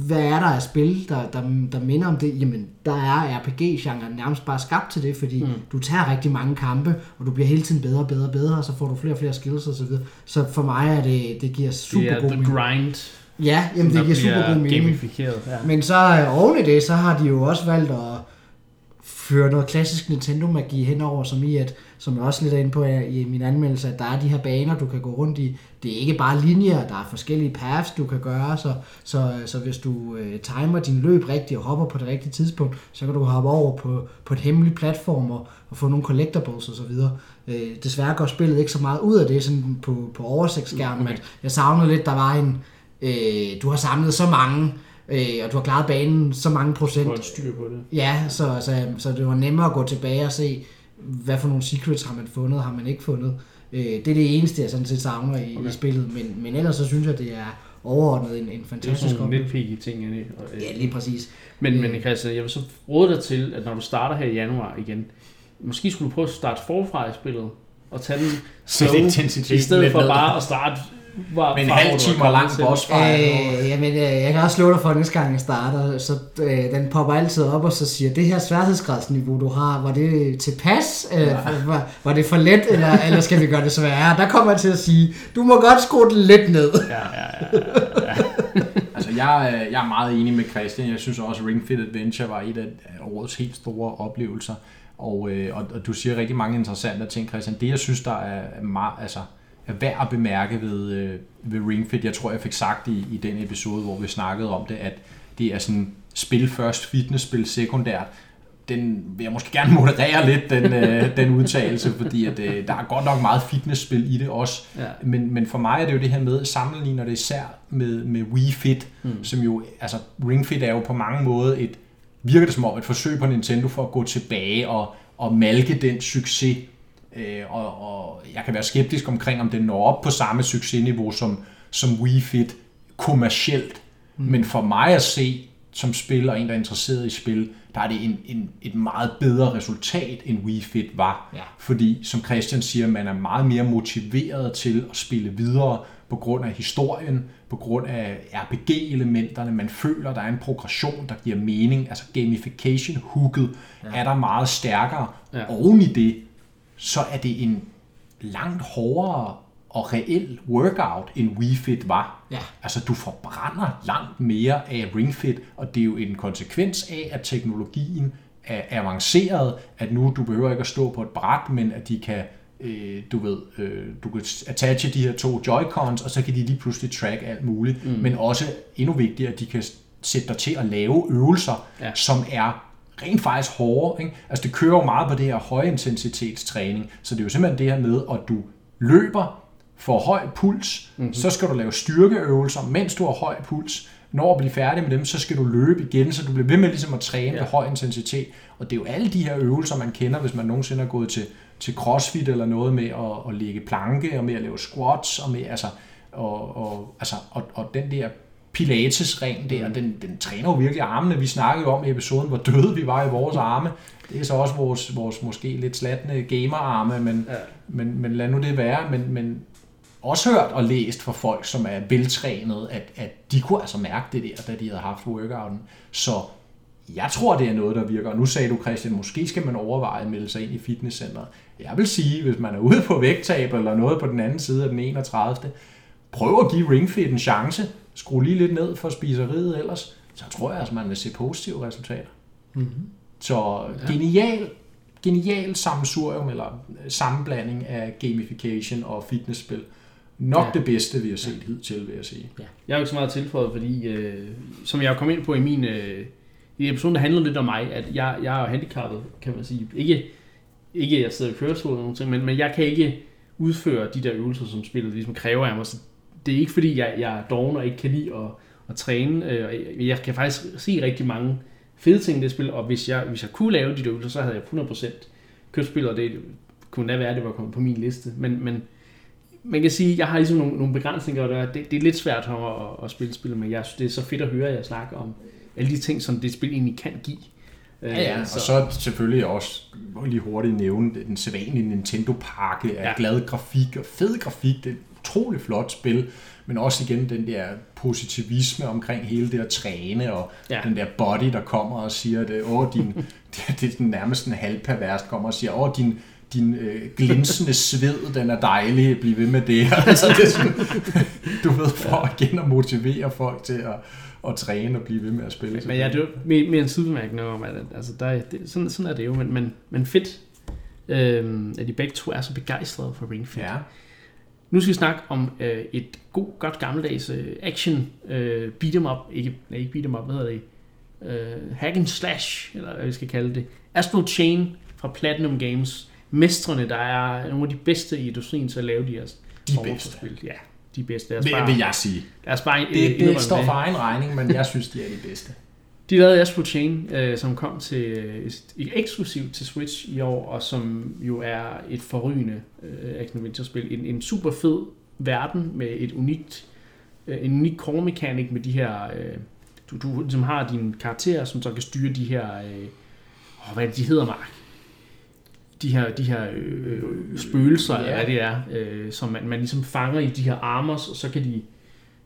Hvad er der af spil, der, der, der minder om det? Jamen, der er RPG-genren nærmest bare skabt til det, fordi mm. du tager rigtig mange kampe, og du bliver hele tiden bedre og bedre og bedre, og så får du flere og flere skills og så videre. Så for mig er det, det giver super Det er god the mening. grind, Ja, jamen det giver super god mening. gamificeret. Ja. Men så øh, oven i det, så har de jo også valgt at føre noget klassisk Nintendo-magi henover, som i at, som jeg også lidt er inde på i min anmeldelse, at der er de her baner, du kan gå rundt i. Det er ikke bare linjer, der er forskellige paths, du kan gøre, så, så, så hvis du øh, timer din løb rigtigt og hopper på det rigtige tidspunkt, så kan du hoppe over på, på et hemmeligt platform og, og få nogle collectibles og så videre. Øh, desværre går spillet ikke så meget ud af det sådan på, på oversigtsskærmen, Okay. at jeg savnede lidt, der var en, øh, du har samlet så mange, øh, og du har klaret banen så mange procent. Et styr på det. Ja, så, så, så det var nemmere at gå tilbage og se, hvad for nogle secrets har man fundet, har man ikke fundet. Øh, det er det eneste, jeg sådan set savner i, okay. I spillet, men, men ellers så synes jeg, det er overordnet en, en Det er jo fantastisk sådan oplevelse. nitpicky ting. i det. Og, øh, Ja, lige præcis. Men, men Christian, jeg vil så råde dig til, at når du starter her i januar igen, måske skulle du prøve at starte forfra i spillet, og tage den intensiteten i stedet lidt for bare at starte var, Med en halv time lang boss fight. Øh, jamen, øh, jeg kan også slå dig for, at næste gang jeg starter, så øh, den popper altid op og så siger, det her sværhedsgradsniveau, du har, var det tilpas? Øh, var, var det for let, eller, eller skal vi gøre det sværere? Der kommer jeg til at sige, du må godt skrue det lidt ned. Ja, ja, ja. Altså, jeg, er- jeg er meget enig med Christian. Jeg synes også, Ring Fit Adventure var et af årets helt store oplevelser. Og, øh, og, og du siger rigtig mange interessante ting, Christian. Det, jeg synes, der er meget, altså, er værd at bemærke ved, øh, ved Ring Fit, jeg tror, jeg fik sagt i, i den episode, hvor vi snakkede om det, at det er sådan spil først, fitnessspil sekundært. Den vil jeg måske gerne [laughs] moderere lidt, den, øh, [laughs] den udtalelse, fordi at, øh, der er godt nok meget fitnessspil i det også. Ja. Men, men for mig er det jo det her med, sammenligner det især med, med Wii Fit, mm. som jo, altså Ring Fit er jo på mange måder et, virker det som om et forsøg på Nintendo for at gå tilbage og, og malke den succes. Øh, og, og jeg kan være skeptisk omkring, om den når op på samme succesniveau som, som Wii Fit kommercielt. Mm. Men for mig at se, som spiller, en der er interesseret i spil, der er det en, en, et meget bedre resultat, end Wii Fit var. Ja. Fordi, som Christian siger, man er meget mere motiveret til at spille videre på grund af historien, på grund af RPG-elementerne. Man føler, der er en progression, der giver mening. Altså gamification-hooket ja. er der meget stærkere. Ja. Oven i det, så er det en langt hårdere og reel workout, end Wii Fit var. Ja. Altså, du forbrænder langt mere af Ring Fit, og det er jo en konsekvens af, at teknologien er avanceret, at nu du behøver ikke at stå på et bræt, men at de kan, øh, du ved, øh, du kan attache de her to Joy-Cons, og så kan de lige pludselig track alt muligt, mm. men også endnu vigtigere, at de kan sætte dig til at lave øvelser, ja. som er rent faktisk hårde. Ikke? Altså det kører jo meget på det her højintensitetstræning, så det er jo simpelthen det her med, at du løber, får høj puls, mm-hmm. så skal du lave styrkeøvelser, mens du har høj puls. Når du bliver færdig med dem, så skal du løbe igen, så du bliver ved med ligesom at træne ja. På høj intensitet. Og det er jo alle de her øvelser, man kender, hvis man nogensinde har gået til, til crossfit eller noget med at, at lægge planke, og med at lave squats, og med altså, og, og, altså, og, og den der pilatesring der, mm. den, den træner jo virkelig armene. Vi snakkede jo om i episoden, hvor døde vi var i vores arme. Det er så også vores, vores måske lidt slatne gamerarme, men, Ja. ja. men, men lad nu det være. Men, men også hørt og læst fra folk, som er veltrænet, at, at de kunne altså mærke det der, da de havde haft workouten. Så jeg tror, det er noget, der virker. Og nu sagde du, Christian, måske skal man overveje at melde sig ind i fitnesscenteret. Jeg vil sige, hvis man er ude på vægttab eller noget på den anden side af den 31. Prøv at give Ringfit en chance. Skru lige lidt ned for spiseriet ellers. Så tror jeg, altså, man vil se positive resultater. Mm-hmm. Så genial, genial sammensurium eller sammenblanding af gamification og fitnessspil. Nok Ja. ja. det bedste, vi har set ja. hidtil, vil jeg sige. Jeg har jo ikke så meget tilføjet, fordi øh, som jeg kom ind på i min øh, i episoden, der handlede lidt om mig, at jeg, jeg er jo handicappet, kan man sige. Ikke, ikke at jeg sidder i kørestol eller nogen ting, men, men jeg kan ikke udføre de der øvelser, som spillet ligesom kræver af mig. Så det er ikke fordi, jeg, jeg er doven og ikke kan lide at, at træne. Øh, jeg- kan faktisk se rigtig mange fede ting i det spil, og hvis jeg, hvis jeg kunne lave de øvelser, så havde jeg 100% købt spillet, og det kunne da være, at det var kommet på min liste. Men, men man kan sige, at jeg har ligesom nogle, nogle begrænsninger, og det, er- det, det er lidt svært for mig at, at spille spil, men jeg synes, det er så fedt at høre jer snakke om alle de ting, som det spil egentlig kan give. Øh, Ja, ja. Og så selvfølgelig også lige hurtigt nævne den sædvanlige Nintendo-pakke af ja. glad grafik og fed grafik. Det et utroligt flot spil, men også igen den der positivisme omkring hele det at træne, og Ja. den der body, der kommer og siger, at åh, din, [laughs] det, det er den nærmest en halvpervers, kommer og siger, åh, din, din øh, glinsende sved, den er dejlig, bliv ved med det. [laughs] altså, det er sådan, du ved, for igen at motivere folk til at, at træne og blive ved med at spille. Men ja, det er mere, mere en sidebemærkning om, at altså, der er, det, sådan, sådan er det jo, men, men, men fedt, øh, at de begge to er så begejstrede for Ring Fit. Ja, Nu skal vi snakke om øh, et god, godt gammeldags øh, action øh, beat 'em up, ikke, nej, ikke beat 'em up, hvad hedder det? Øh, hack and slash, eller hvad vi skal kalde det. Astro Chain fra Platinum Games. Mestrene, der er nogle af de bedste i industrien til at lave de her De bedste. Spil. Ja, de bedste. Os vil, bare, vil jeg sige. os bare øh, Det, indrømme det står for egen regning, men jeg synes, de er de bedste. De lavede Astro Chain, øh, som kom til øh, eksklusivt til Switch i år, og som jo er et forrygende øh, action adventure spil. En, en super fed verden med et unikt, øh, en unik core mechanic med de her, øh, du, du som har dine karakterer, som så kan styre de her, øh, åh, hvad er det, de hedder, Mark? de her, de her øh, spøgelser, eller hvad det er, øh, som man, man ligesom fanger i de her armor, og så kan de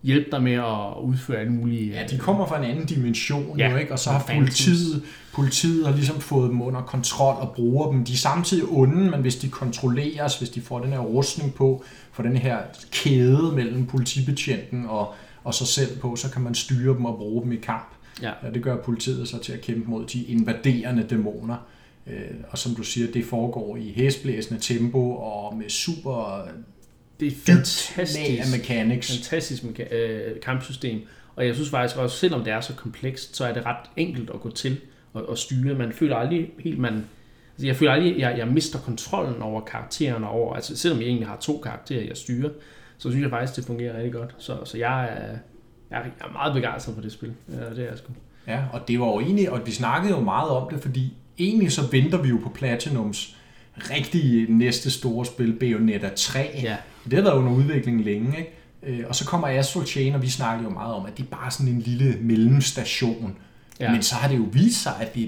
hjælpe dig med at udføre alle mulige... Ja, de kommer fra en anden dimension Ja, jo, ikke? og så har politiet, politiet har ligesom fået dem under kontrol og bruger dem. De er samtidig onde, men hvis de kontrolleres, hvis de får den her rustning på, får den her kæde mellem politibetjenten og, og sig selv på, så kan man styre dem og bruge dem i kamp. Ja. Ja, det gør politiet så til at kæmpe mod de invaderende dæmoner. Øh, Og som du siger, det foregår i hæsblæsende tempo og med super det er fantastisk. af mechanics. fantastisk meka- øh, kampsystem. Og jeg synes faktisk også, selvom det er så komplekst, så er det ret enkelt at gå til og, og styre. Man føler aldrig helt, man... Altså jeg føler aldrig, jeg, jeg mister kontrollen over karaktererne over... Altså selvom jeg egentlig har to karakterer, jeg styrer, så synes jeg faktisk, det fungerer rigtig godt. Så, så jeg, er, jeg er- jeg er meget begejstret for det spil. Ja, det er jeg sgu. Ja, og det var jo egentlig, og vi snakkede jo meget om det, fordi egentlig så venter vi jo på Platinums rigtige næste store spil, Bayonetta 3. Ja. Det har været under udvikling længe, ikke? Øh, Og så kommer Astral Chain, og vi snakkede jo meget om, at det er bare sådan en lille mellemstation. Ja. Men så har det jo vist sig, at det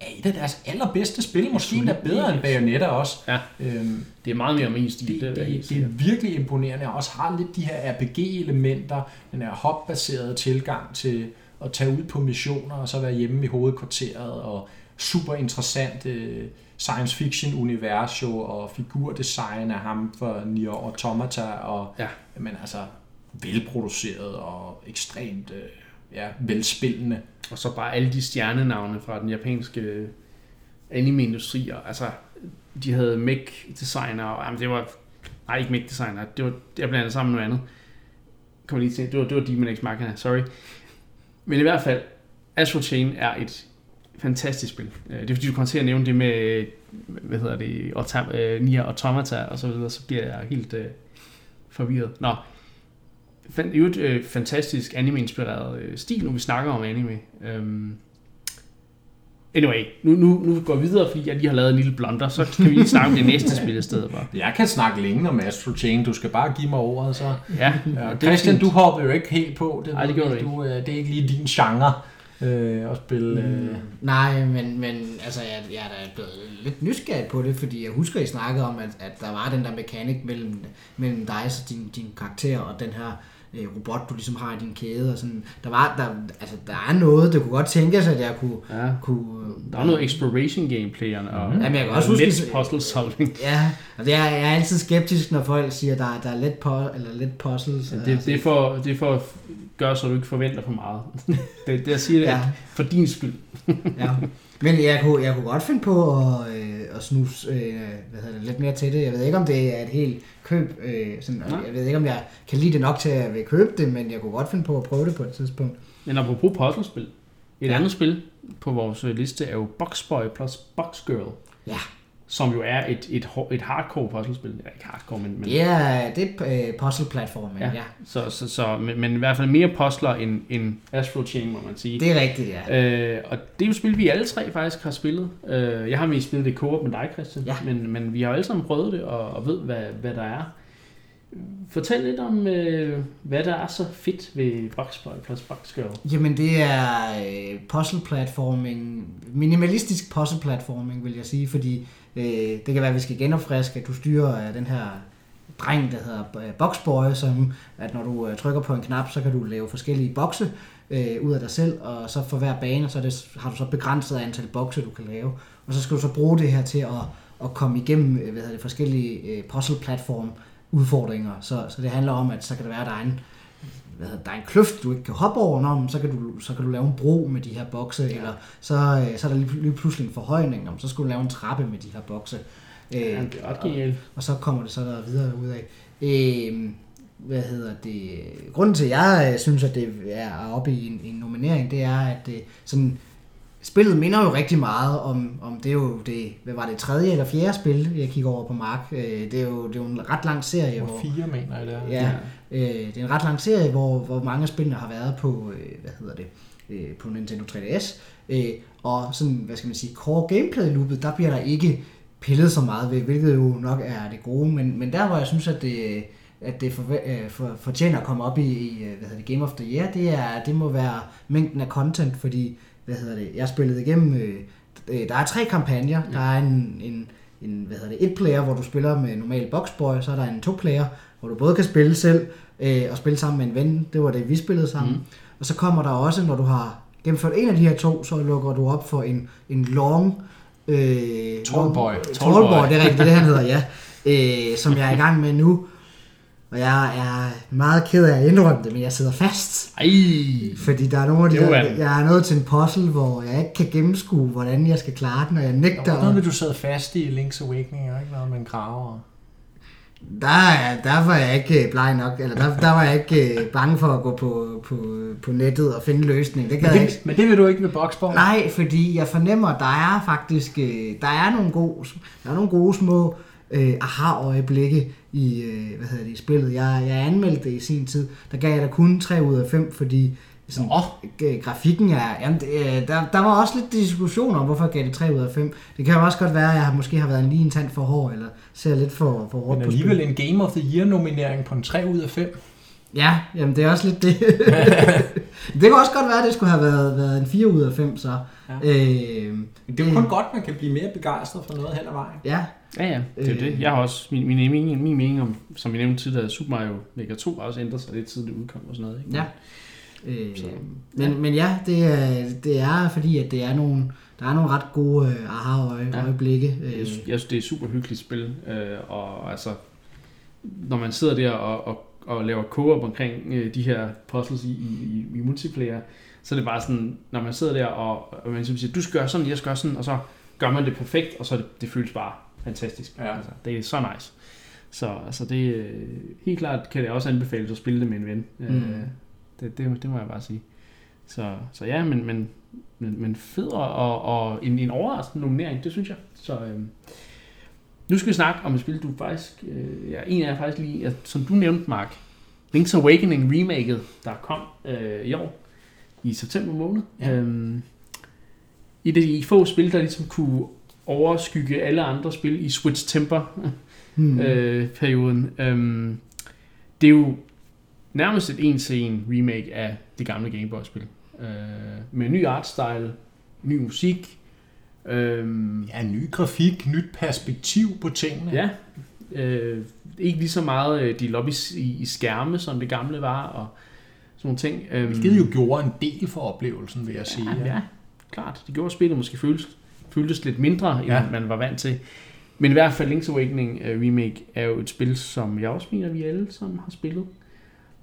er et af deres allerbedste spil, måske endda bedre end Bayonetta også. Ja. Øhm, Det er meget mere min stil. det, Det, det, er det, er virkelig imponerende, og også har lidt de her RPG-elementer, den her hop-baserede tilgang til at tage ud på missioner, og så være hjemme i hovedkvarteret, og super interessant øh, science fiction-univers jo, og figurdesign af ham for Nier Automata, og Ja. men altså velproduceret og ekstremt øh, ja, velspillende. Og så bare alle de stjernenavne fra den japanske øh, anime-industri. og Altså, de havde mech-designer, og jamen, det var... Nej, ikke mech-designer. Det var, jeg blandede sammen med noget andet. Kommer lige til. Det var, det var Demon X Machina, sorry. Men i hvert fald, Astral Chain er et fantastisk spil. Øh, Det er fordi, du kommer til at nævne det med, øh, hvad hedder det, Autom- øh, Nier Automata og så videre, så bliver jeg helt øh, forvirret. Nå, fan, jo et øh, fantastisk anime-inspireret øh, stil, nu vi snakker om anime. Øhm, anyway, nu, nu, nu går vi videre, fordi jeg lige har lavet en lille blunder, så kan vi lige snakke om det næste spil i stedet for. Jeg kan snakke længe om Astral Chain, du skal bare give mig ordet, så... Ja, Ja, det Christian, du hoppede jo ikke helt på. Det, Nej, det gjorde du du øh, Det er ikke lige din genre øh, at spille. Øh. Nej, men, men altså, jeg, jeg er da blevet lidt nysgerrig på det, fordi jeg husker, I snakkede om, at, at der var den der mekanik mellem, mellem dig og din, din karakter og den her øh, robot, du ligesom har i din kæde. Og sådan. Der, var, der, altså, der er noget, det kunne godt tænkes, at jeg kunne... Ja. kunne Der er noget exploration gameplay og Jamen, jeg kan også huske- lidt puzzle solving. Ja, og det er, jeg er altid skeptisk, når folk siger, at der, der er lidt, på, eller lidt puzzles. Det, det, er for, det er for at gøre, så du ikke forventer for meget. [laughs] det, det jeg siger det, Ja. ja. for din skyld. ja. [laughs] Men jeg kunne, jeg kunne godt finde på at, øh, at snuse øh, hvad hedder det, lidt mere til det. Jeg ved ikke, om det er et helt køb. Øh, sådan, Nej. jeg ved ikke, om jeg kan lide det nok til, at jeg vil købe det, men jeg kunne godt finde på at prøve det på et tidspunkt. Men apropos puzzlespil. Et Ja. andet spil på vores liste er jo Boxboy plus Boxgirl. Ja. Som jo er et, et, et hardcore puzzlespil. Ja, ikke hardcore, men... men er, det er øh, puzzle-platformen, ja. Ja. ja. Så, så, så, men, men i hvert fald mere puzzler end, end Astral Chain, må man sige. Det er rigtigt, ja. Øh, og det er jo et spil, vi alle tre faktisk har spillet. Øh, jeg har mest spillet det co med dig, Christian. Ja. Men, men vi har jo alle sammen prøvet det, og, og ved, hvad, hvad der er. Fortæl lidt om, øh, hvad der er så fedt ved Boxboy plus Boxgirl. Jamen det er øh, puzzle-platforming, minimalistisk puzzle-platforming vil jeg sige, fordi øh, det kan være, at vi skal genopfriske, at du styrer øh, den her dreng, der hedder øh, Boxboy, som at når du øh, trykker på en knap, så kan du lave forskellige bokse øh, ud af dig selv, og så for hver bane, så det, har du så begrænset antal bokse, du kan lave, og så skal du så bruge det her til at, at komme igennem øh, hvad hedder det, forskellige øh, puzzle-platform udfordringer, så, så det handler om, at så kan det være, at der er en hvad hedder, der er en kløft, du ikke kan hoppe over, nå, men så kan, du, så kan du lave en bro med de her bokse, ja. eller så, øh, så er der lige, lige pludselig en forhøjning, men så skal du lave en trappe med de her bokse. Øh, Ja, det er genialt. og så kommer det så der videre ud af. Øh, hvad hedder det? Grunden til, at jeg øh, synes, at det er oppe i en, en nominering, det er, at sådan, spillet minder jo rigtig meget om, om det er jo det, hvad var det, tredje eller fjerde spil, jeg kigger over på Mark. Øh, det, er jo, det er jo en ret lang serie. Hvor fire, mener jeg det er. Ja, øh, det er en ret lang serie, hvor, hvor mange af spillene har været på, øh, hvad hedder det, øh, på Nintendo 3DS. Øh, og sådan, hvad skal man sige, core gameplay loopet, der bliver der ikke pillet så meget ved, hvilket jo nok er det gode. Men, men der, hvor jeg synes, at det, at det for, øh, for, fortjener at komme op i, i øh, hvad hedder det, Game of the Year, det, er, det må være mængden af content, fordi, hvad hedder det, jeg spillede igennem, øh, øh, der er tre kampagner, der er en, en en hvad hedder det, et player, hvor du spiller med normal boxboy, så er der en to player, hvor du både kan spille selv øh, og spille sammen med en ven. Det var det, vi spillede sammen. Mm. Og så kommer der også, når du har gennemført en af de her to, så lukker du op for en, en long... Øh, Tallboy. Tallboy, det er rigtigt, det det, han hedder, ja. Øh, som jeg er i gang med nu. Og jeg er meget ked af at indrømme det, men jeg sidder fast. Ej, Fordi der er nogle af de der, jeg er nået til en puzzle, hvor jeg ikke kan gennemskue, hvordan jeg skal klare den, og jeg nægter. Der var noget med, du sad fast i Link's Awakening, og ikke noget med en kraver. Der, er- der var jeg ikke øh, bleg nok, eller der, der var jeg ikke øh, bange for at gå på, på, på nettet og finde løsning. Det Men jeg ikke. det, men det vil du ikke ved Boxball? Nej, fordi jeg fornemmer, at der er faktisk øh, der er nogle gode, der er nogle gode små øh, aha-øjeblikke i, øh, hvad hedder det, i spillet. Jeg, jeg anmeldte det i sin tid. Der gav jeg da kun 3 ud af 5, fordi sådan, øh, grafikken er... Jamen, det, øh, der, der var også lidt diskussion om, hvorfor jeg gav det 3 ud af 5. Det kan jo også godt være, at jeg måske har været en lige en tand for hård, eller ser lidt for, for hårdt Men på alligevel spillet. en Game of the Year nominering på en 3 ud af 5. Ja, jamen det er også lidt det. [laughs] det kan også godt være, at det skulle have været, været en 4 ud af 5, så. Ja. Øh, Det er jo kun godt, man kan blive mere begejstret for noget hen ad vejen. ja, ja ja, det er Øh. det. Jeg har også, min, min, min, min mening om, som vi nævnte tidligere, Super Mario Maker 2 har også ændret sig lidt siden det udkom og sådan noget. Ikke? Ja. Øh, Så, men, men ja, det er, det er fordi, at det er nogle, der er nogle ret gode øh, aha-øjeblikke. Jeg, Øh, synes- jeg synes, det er et super hyggeligt spil, øh, og altså, når man sidder der og, og, og laver co-op omkring øh, de her puzzles i, i, i multiplayer, så er det bare sådan, når man sidder der, og, og man siger, du skal gøre sådan, jeg skal gøre sådan, og så gør man det perfekt, og så er det, det føles bare fantastisk. Ja. Altså, det er så nice. Så altså, det øh, helt klart kan det også anbefales at spille det med en ven. Mm. Mm. Øh, det, det, det må jeg bare sige. Så, så ja, men, men, men, men fed og, og, en, en overraskende nominering, det synes jeg. Så øh, nu skal vi snakke om et spil, du faktisk, øh, ja, en af jer faktisk lige, som du nævnte, Mark, Link's Awakening remaket, der kom øh, i år, i september måned. Ja. Øhm, et af de få spil, der ligesom kunne overskygge alle andre spil i Switch Temper hmm. [laughs] øh, perioden. Øhm, det er jo nærmest et en til en remake af det gamle Game Boy spil. Øh, med ny artstyle, ny musik. Øhm, Ja, ny grafik, nyt perspektiv på tingene. ja, øh, ikke lige så meget øh, de lobby i, i skærme, som det gamle var, og sådan nogle ting. Øhm, Hvilket jo gjorde en del for oplevelsen, vil jeg sige. Ja, ja, klart. Det gjorde spillet måske føles, føltes lidt mindre, end Ja. ja. man var vant til. Men i hvert fald Link's Awakening uh, Remake er jo et spil, som jeg også mener, vi alle sammen har spillet.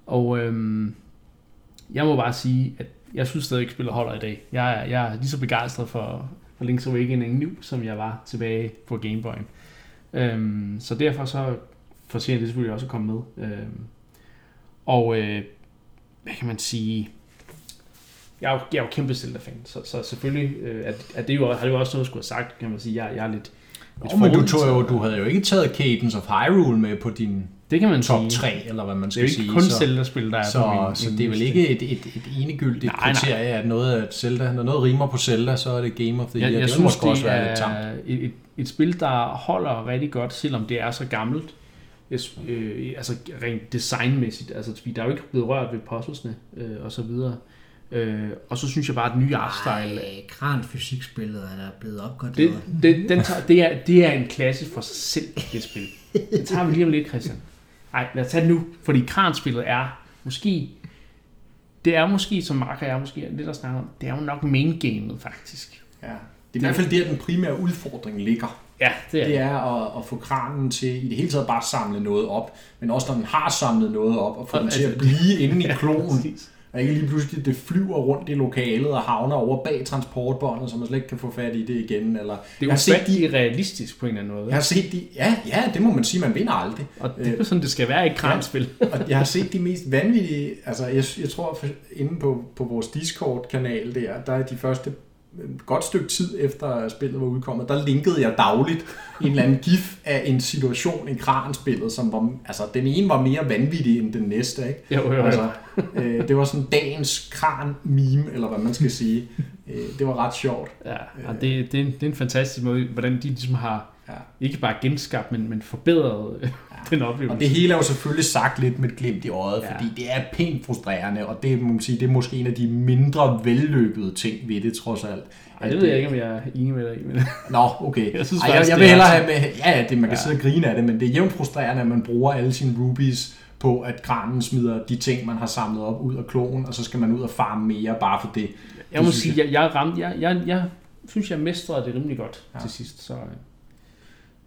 Og øhm, jeg må bare sige, at jeg synes stadig, at spillet holder i dag. Jeg er, jeg er lige så begejstret for, for Link's Awakening nu, som jeg var tilbage på Game Boy. Øhm, så derfor så fortjener det selvfølgelig også at komme med. Øhm, og øh, hvad kan man sige? Jeg er jo, jeg er jo kæmpe Zelda-fan, så, så selvfølgelig øh, at, at det jo, har det jo også noget, jeg skulle have sagt, kan man sige. Jeg, jeg er lidt, lidt Oh, men du, tog jo, du havde jo ikke taget Cadence of Hyrule med på din det kan man top sige. 3, eller hvad man Det er skal jo ikke sige. kun Zelda-spil, der er på så, min, så min det er vel ikke et, et, et enegyldigt Nej, nej. kriterie, at noget af Zelda, når noget rimer på Zelda, så er det Game of the Year. Jeg, jeg det synes, måske også det være lidt tamt. er et, et, et spil, der holder rigtig godt, selvom det er så gammelt. Jeg, øh, altså rent designmæssigt. Altså, fordi der er jo ikke blevet rørt ved puzzlesne øh, og så videre. Øh, og så synes jeg bare, at den nye artstyle... Ej, kranfysikspillet er der blevet opgraderet. Det, det, den tager, det, er, det er en klasse for sig selv, det spil. Det tager vi lige om lidt, Christian. Nej, lad os tage det nu. Fordi kranspillet er måske... Det er måske, som Mark og jeg måske er lidt at snakke om, det er jo nok main gamet faktisk. Ja. Det er i hvert fald der, den primære udfordring ligger. Ja, det er Det er at, at få kranen til i det hele taget bare at samle noget op, men også når den har samlet noget op, og få den til at altså- blive [laughs] inde i Ja, klonen. Og ikke lige pludselig, det flyver rundt i lokalet og havner over bag transportbåndet, så man slet ikke kan få fat i det igen. Eller, Det er har set de, realistisk på en eller anden måde. jeg har set de, ja, ja, det må man sige, man vinder aldrig. Og det er jo sådan, det skal være i et kranspil. Og jeg har set de mest vanvittige, altså jeg, jeg tror inde på, på vores Discord-kanal der, der er de første et godt stykke tid efter spillet var udkommet, der linkede jeg dagligt en eller anden gif af en situation i kranspillet, som var, altså den ene var mere vanvittig end den næste, ikke? Jo, jo, jo. Altså, øh, det var sådan dagens kran-meme, eller hvad man skal sige. Øh, det var ret sjovt. Ja, og det, det, er en, det er en fantastisk måde, hvordan de ligesom har Ja. ikke bare genskabt, men, men forbedret øh, [laughs] den oplevelse. Og det hele er jo selvfølgelig sagt lidt med et glimt i øjet, Ja. fordi det er pænt frustrerende, og det, må man sige, det er måske en af de mindre velløbede ting ved det, trods alt. Ej, det ved jeg ikke, om jeg er enig med dig i. Men... [laughs] Nå, okay. Jeg synes Ej, jeg, jeg vil er hellere have med... Ja, det, man kan Ja. sidde og grine af det, men det er jævnt frustrerende, at man bruger alle sine rubies på, at kranen smider de ting, man har samlet op ud af klogen, og så skal man ud og farme mere bare for det. Jeg må sige, jeg, jeg, ramte, jeg, jeg, jeg synes, jeg mestrede det rimelig godt ja. Ja. til sidst. Så,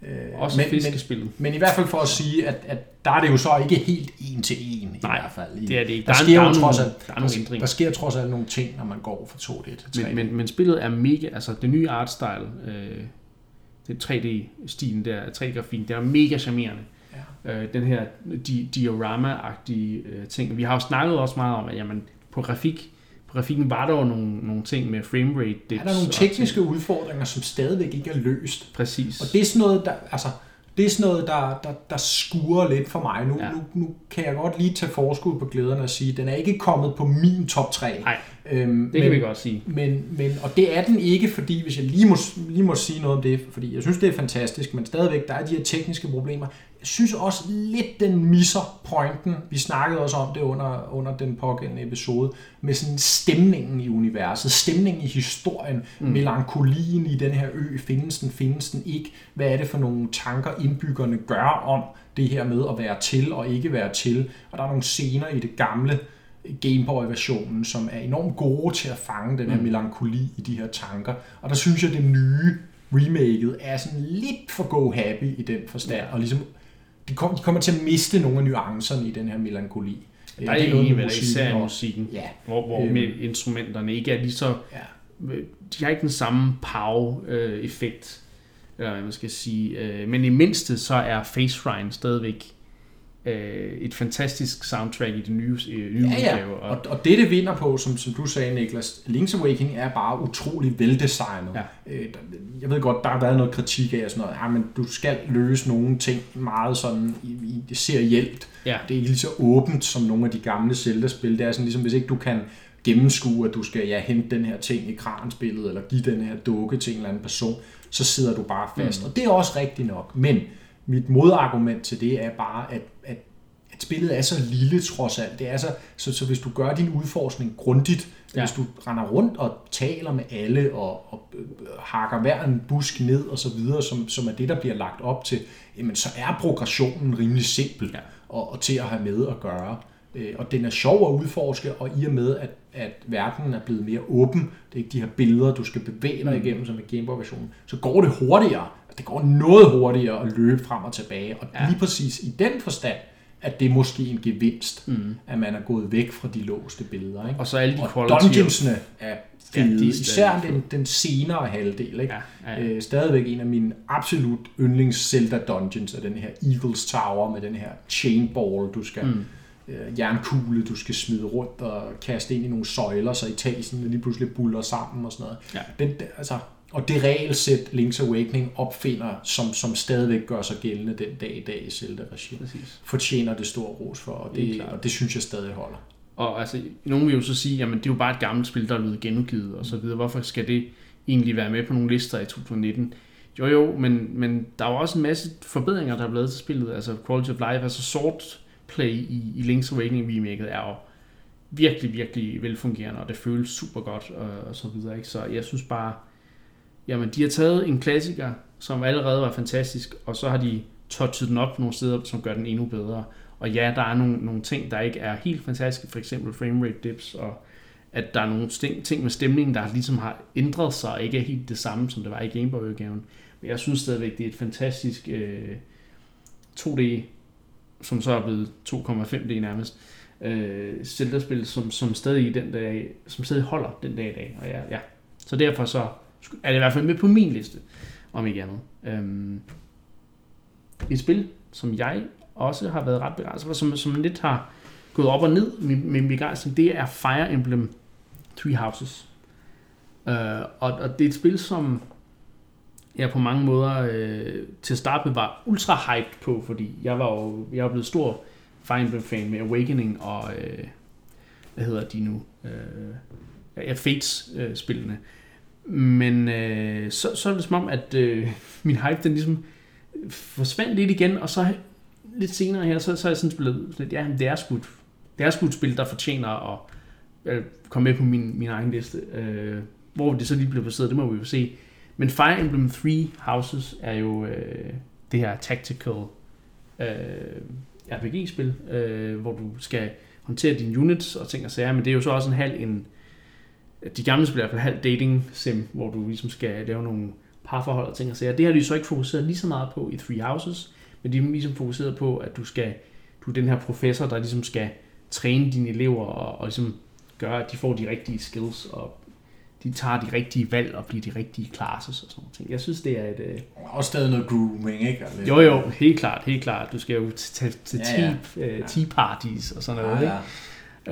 øh, også men, fiskespillet. Men, men i hvert fald for at sige, at, at der er det jo så ikke helt en til en i Nej, hvert fald. det er det ikke. Der, Der er- sker der er trods alt, der er nogle der, der sker trods alt nogle ting, når man går fra 2D til 3D. Men, men, men spillet er mega, altså det nye artstyle, øh, det 3D-stilen der, 3D-grafikken, det er mega charmerende. Ja. Øh, den her di- diorama-agtige øh, ting. Vi har jo snakket også meget om, at jamen, på grafik, grafikken var der jo nogle, nogle ting med framerate dips. er der nogle og tekniske udfordringer, som stadigvæk ikke er løst. Præcis. Og det er sådan noget, der, altså, det er sådan noget, der, der, der skurer lidt for mig. Nu, Ja. ja. nu, nu kan jeg godt lige tage forskud på glæderne og sige, at den er ikke kommet på min top 3. Nej, øhm, det kan vi godt sige. Men, men, og det er den ikke, fordi hvis jeg lige må, lige må sige noget om det, fordi jeg synes, det er fantastisk, men stadigvæk, der er de her tekniske problemer. Synes også lidt, den misser pointen. Vi snakkede også om det under, under den pågældende episode, med sådan stemningen i universet, stemningen i historien, mm. melankolien i den her ø, findes den, findes den ikke? Hvad er det for nogle tanker, indbyggerne gør om det her med at være til og ikke være til? Og der er nogle scener i det gamle Game Boy-versionen, som er enormt gode til at fange den her Mm. melankoli i de her tanker. Og der synes jeg, det nye remaket er sådan lidt for go happy i den forstand, Ja. og ligesom de, kom, de kommer til at miste nogle af nuancerne i den her melankoli. Der er Det enig med musikken især og- musikken, Ja, hvor, hvor Øhm. med instrumenterne ikke er lige så... ja. De har ikke den samme pow-effekt, eller hvad man skal sige. øh, Men i mindste så er Face Shrine stadigvæk øh, et fantastisk soundtrack i det nye, øh, nye Ja, ja. udgave. Og, Og, og det, det vinder på, som, som du sagde, Niklas, Link's Awakening er bare utrolig veldesignet. Ja. Øh, jeg ved godt, der har været noget kritik af sådan noget. Ja, men du skal løse nogle ting meget sådan i, i det serielt. ja, Det er ikke lige så åbent som nogle af de gamle Zelda-spil. Det er sådan ligesom, hvis ikke du kan gennemskue, at du skal ja, hente den her ting i kranspillet, eller give den her dukke til en eller anden person, så sidder du bare fast. Mm. Og det er også rigtigt nok. Men mit modargument til det er bare, at spillet er så lille trods alt. Det er så, så, så hvis du gør din udforskning grundigt, Ja. hvis du render rundt og taler med alle, og, og øh, hakker hver en busk ned og så videre, som, som er det, der bliver lagt op til, jamen så er progressionen rimelig simpel Ja. og, og til at have med at gøre. Øh, Og den er sjov at udforske, og i og med, at, at verdenen er blevet mere åben, det er ikke de her billeder, du skal bevæge dig Mm. igennem som i Game Boy-versionen, så går det hurtigere. Det går noget hurtigere at løbe frem og tilbage. Og ja. lige præcis i den forstand, at det er måske en gevinst, mm. at man er gået væk fra de låste billeder. Ikke? og så alle de Og dungeonsene er Ja, fede, de er ja, stadig især den, den senere halvdel. Ikke? Ja, ja, ja. Øh, stadigvæk en af mine absolut yndlings Zelda dungeons er den her Eagles Tower med den her chain ball, du skal Mm. øh, jernkugle, du skal smide rundt og kaste ind i nogle søjler, så etagen lige pludselig buller sammen og sådan noget. Ja. Den, der- altså, og det regelsæt Link's Awakening opfinder, som, som stadigvæk gør sig gældende den dag i dag i Zelda-regi, fortjener det stor ros for, og det, klart. og det synes jeg stadig holder. Og altså, nogen vil jo så sige, jamen det er jo bare et gammelt spil, der er blevet genudgivet og så videre. Hvorfor skal det egentlig være med på nogle lister i 2019? Jo jo, men, men der er jo også en masse forbedringer, der er blevet til spillet. Altså Quality of Life, altså sort play i, i Link's Awakening remaket er jo virkelig, virkelig velfungerende, og det føles super godt og, og så videre. Ikke? Så jeg synes bare, jamen de har taget en klassiker, som allerede var fantastisk, og så har de touchet den op nogle steder, som gør den endnu bedre. Og ja, der er nogle, nogle ting, der ikke er helt fantastiske, for eksempel framerate dips, og at der er nogle ting, ting med stemningen, der ligesom har ændret sig, og ikke er helt det samme, som det var i Game Boy-udgaven. Men jeg synes stadigvæk, det er et fantastisk øh, 2D, som så er blevet 2,5D nærmest, øh, Zelda-spil, som, som stadig i den dag, som stadig holder den dag i dag. Og ja, ja. Så derfor så er det i hvert fald med på min liste, om ikke andet. Øhm, et spil, som jeg også har været ret begejstret for, som, som lidt har gået op og ned med min begejstring, det er Fire Emblem Three Houses. Øh, og, og det er et spil, som jeg på mange måder øh, til at starte med var ultra hyped på, fordi jeg var jo jeg var blevet stor Fire Emblem fan med Awakening og øh, hvad hedder de nu? Øh, ja, Fates øh. Men øh, så, så er det som om, at øh, [laughs] min hype den ligesom forsvandt lidt igen, og så lidt senere her, så, så er jeg sådan blevet sådan lidt, ja, det er sgu, et- det er sgu et spil, der fortjener at øh, komme med på min, min egen liste. Øh, hvor det så lige bliver placeret, det må vi jo se. Men Fire Emblem Three Houses er jo øh, det her tactical øh, RPG-spil, øh, hvor du skal håndtere dine units og ting og sager, men det er jo så også en halv en, de gamle spil er i hvert fald halv dating sim, hvor du ligesom skal lave nogle parforhold og ting og sager. Det har de så ikke fokuseret lige så meget på i Three Houses, men de er ligesom fokuseret på, at du skal, du er den her professor, der ligesom skal træne dine elever og, og ligesom gøre, at de får de rigtige skills, og de tager de rigtige valg og bliver de rigtige classes og sådan noget. Jeg synes, det er et... Øh... Også stadig noget grooming, ikke? Lidt- Jo, jo, helt klart, helt klart. Du skal jo til, til Ja, ja. tea, øh, tea parties og sådan noget. Ja, ikke?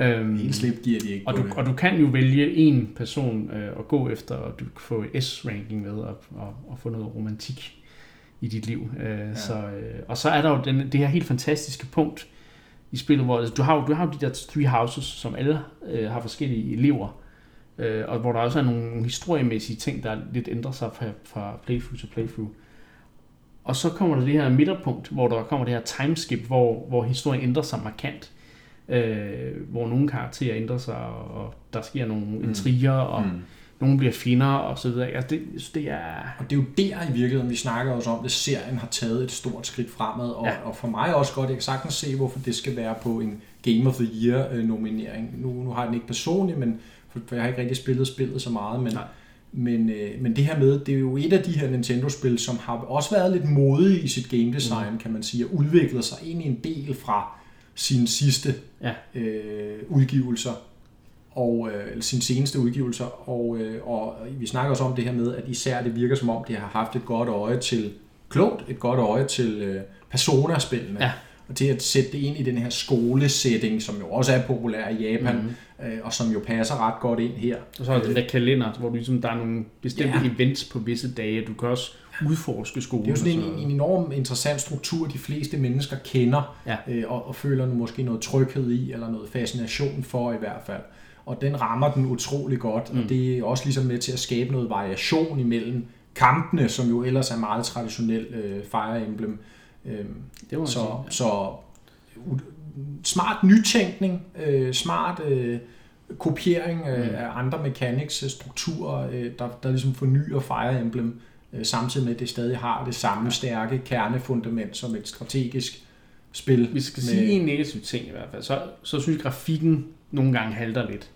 Øhm, Helt slip giver de ikke og, du, det. og du kan jo vælge en person øh, at gå efter, og du kan få S-ranking med, og, og, og få noget romantik i dit liv. Øh, ja. så, øh, og så er der jo den, det her helt fantastiske punkt i spillet, hvor altså, du har, du har jo de der three houses, som alle øh, har forskellige elever, øh, og hvor der også er nogle historiemæssige ting, der lidt ændrer sig fra, fra playthrough til playthrough. Og så kommer der det her midterpunkt, hvor der kommer det her timeskip, hvor, hvor historien ændrer sig markant. Øh, hvor nogle karakterer ændrer sig, og, og der sker nogle mm. intriger, og mm. Nogle bliver fjender, og så videre. Altså, det, det er... Og det er jo der i virkeligheden, vi snakker også om, at serien har taget et stort skridt fremad, og, Ja. og for mig også godt, jeg kan sagtens se, hvorfor det skal være på en Game of the Year øh, nominering. Nu, nu har jeg den ikke personligt, men for, for jeg har ikke rigtig spillet spillet så meget, men, Nej. men, øh, men det her med, det er jo et af de her Nintendo-spil, som har også været lidt modige i sit game design, mm. kan man sige, og udviklet sig egentlig en del fra sine sidste Ja. øh, udgivelser og øh, sine seneste udgivelser, og, øh, og vi snakker også om det her med, at især det virker som om, det har haft et godt øje til, klogt, et godt øje til øh, Persona-spillene, Ja. Og til at sætte det ind i den her skolesetting, som jo også er populær i Japan, Mhm. mm. øh, og som jo passer ret godt ind her. Og så er den der kalender, hvor du ligesom, der er nogle bestemte Ja. events på visse dage. Du kan også udforske skolen. Det er jo sådan en, en enorm interessant struktur, de fleste mennesker kender, Ja. øh, og, og føler måske noget tryghed i, eller noget fascination for i hvert fald. Og den rammer den utrolig godt, mm. og det er også ligesom med til at skabe noget variation imellem kampene, som jo ellers er meget traditionel øh, Fire Emblem. Øh, Det må så, sige. så smart nytænkning, øh, smart øh, kopiering øh, Mm. af andre mechanics, øh, strukturer, øh, der, der ligesom fornyer Fire Emblem, øh, samtidig med, at det stadig har det samme stærke kernefundament som et strategisk spil. Vi skal med- sige en negativ ting i hvert fald. Så, så synes jeg, grafikken nogle gange halter lidt.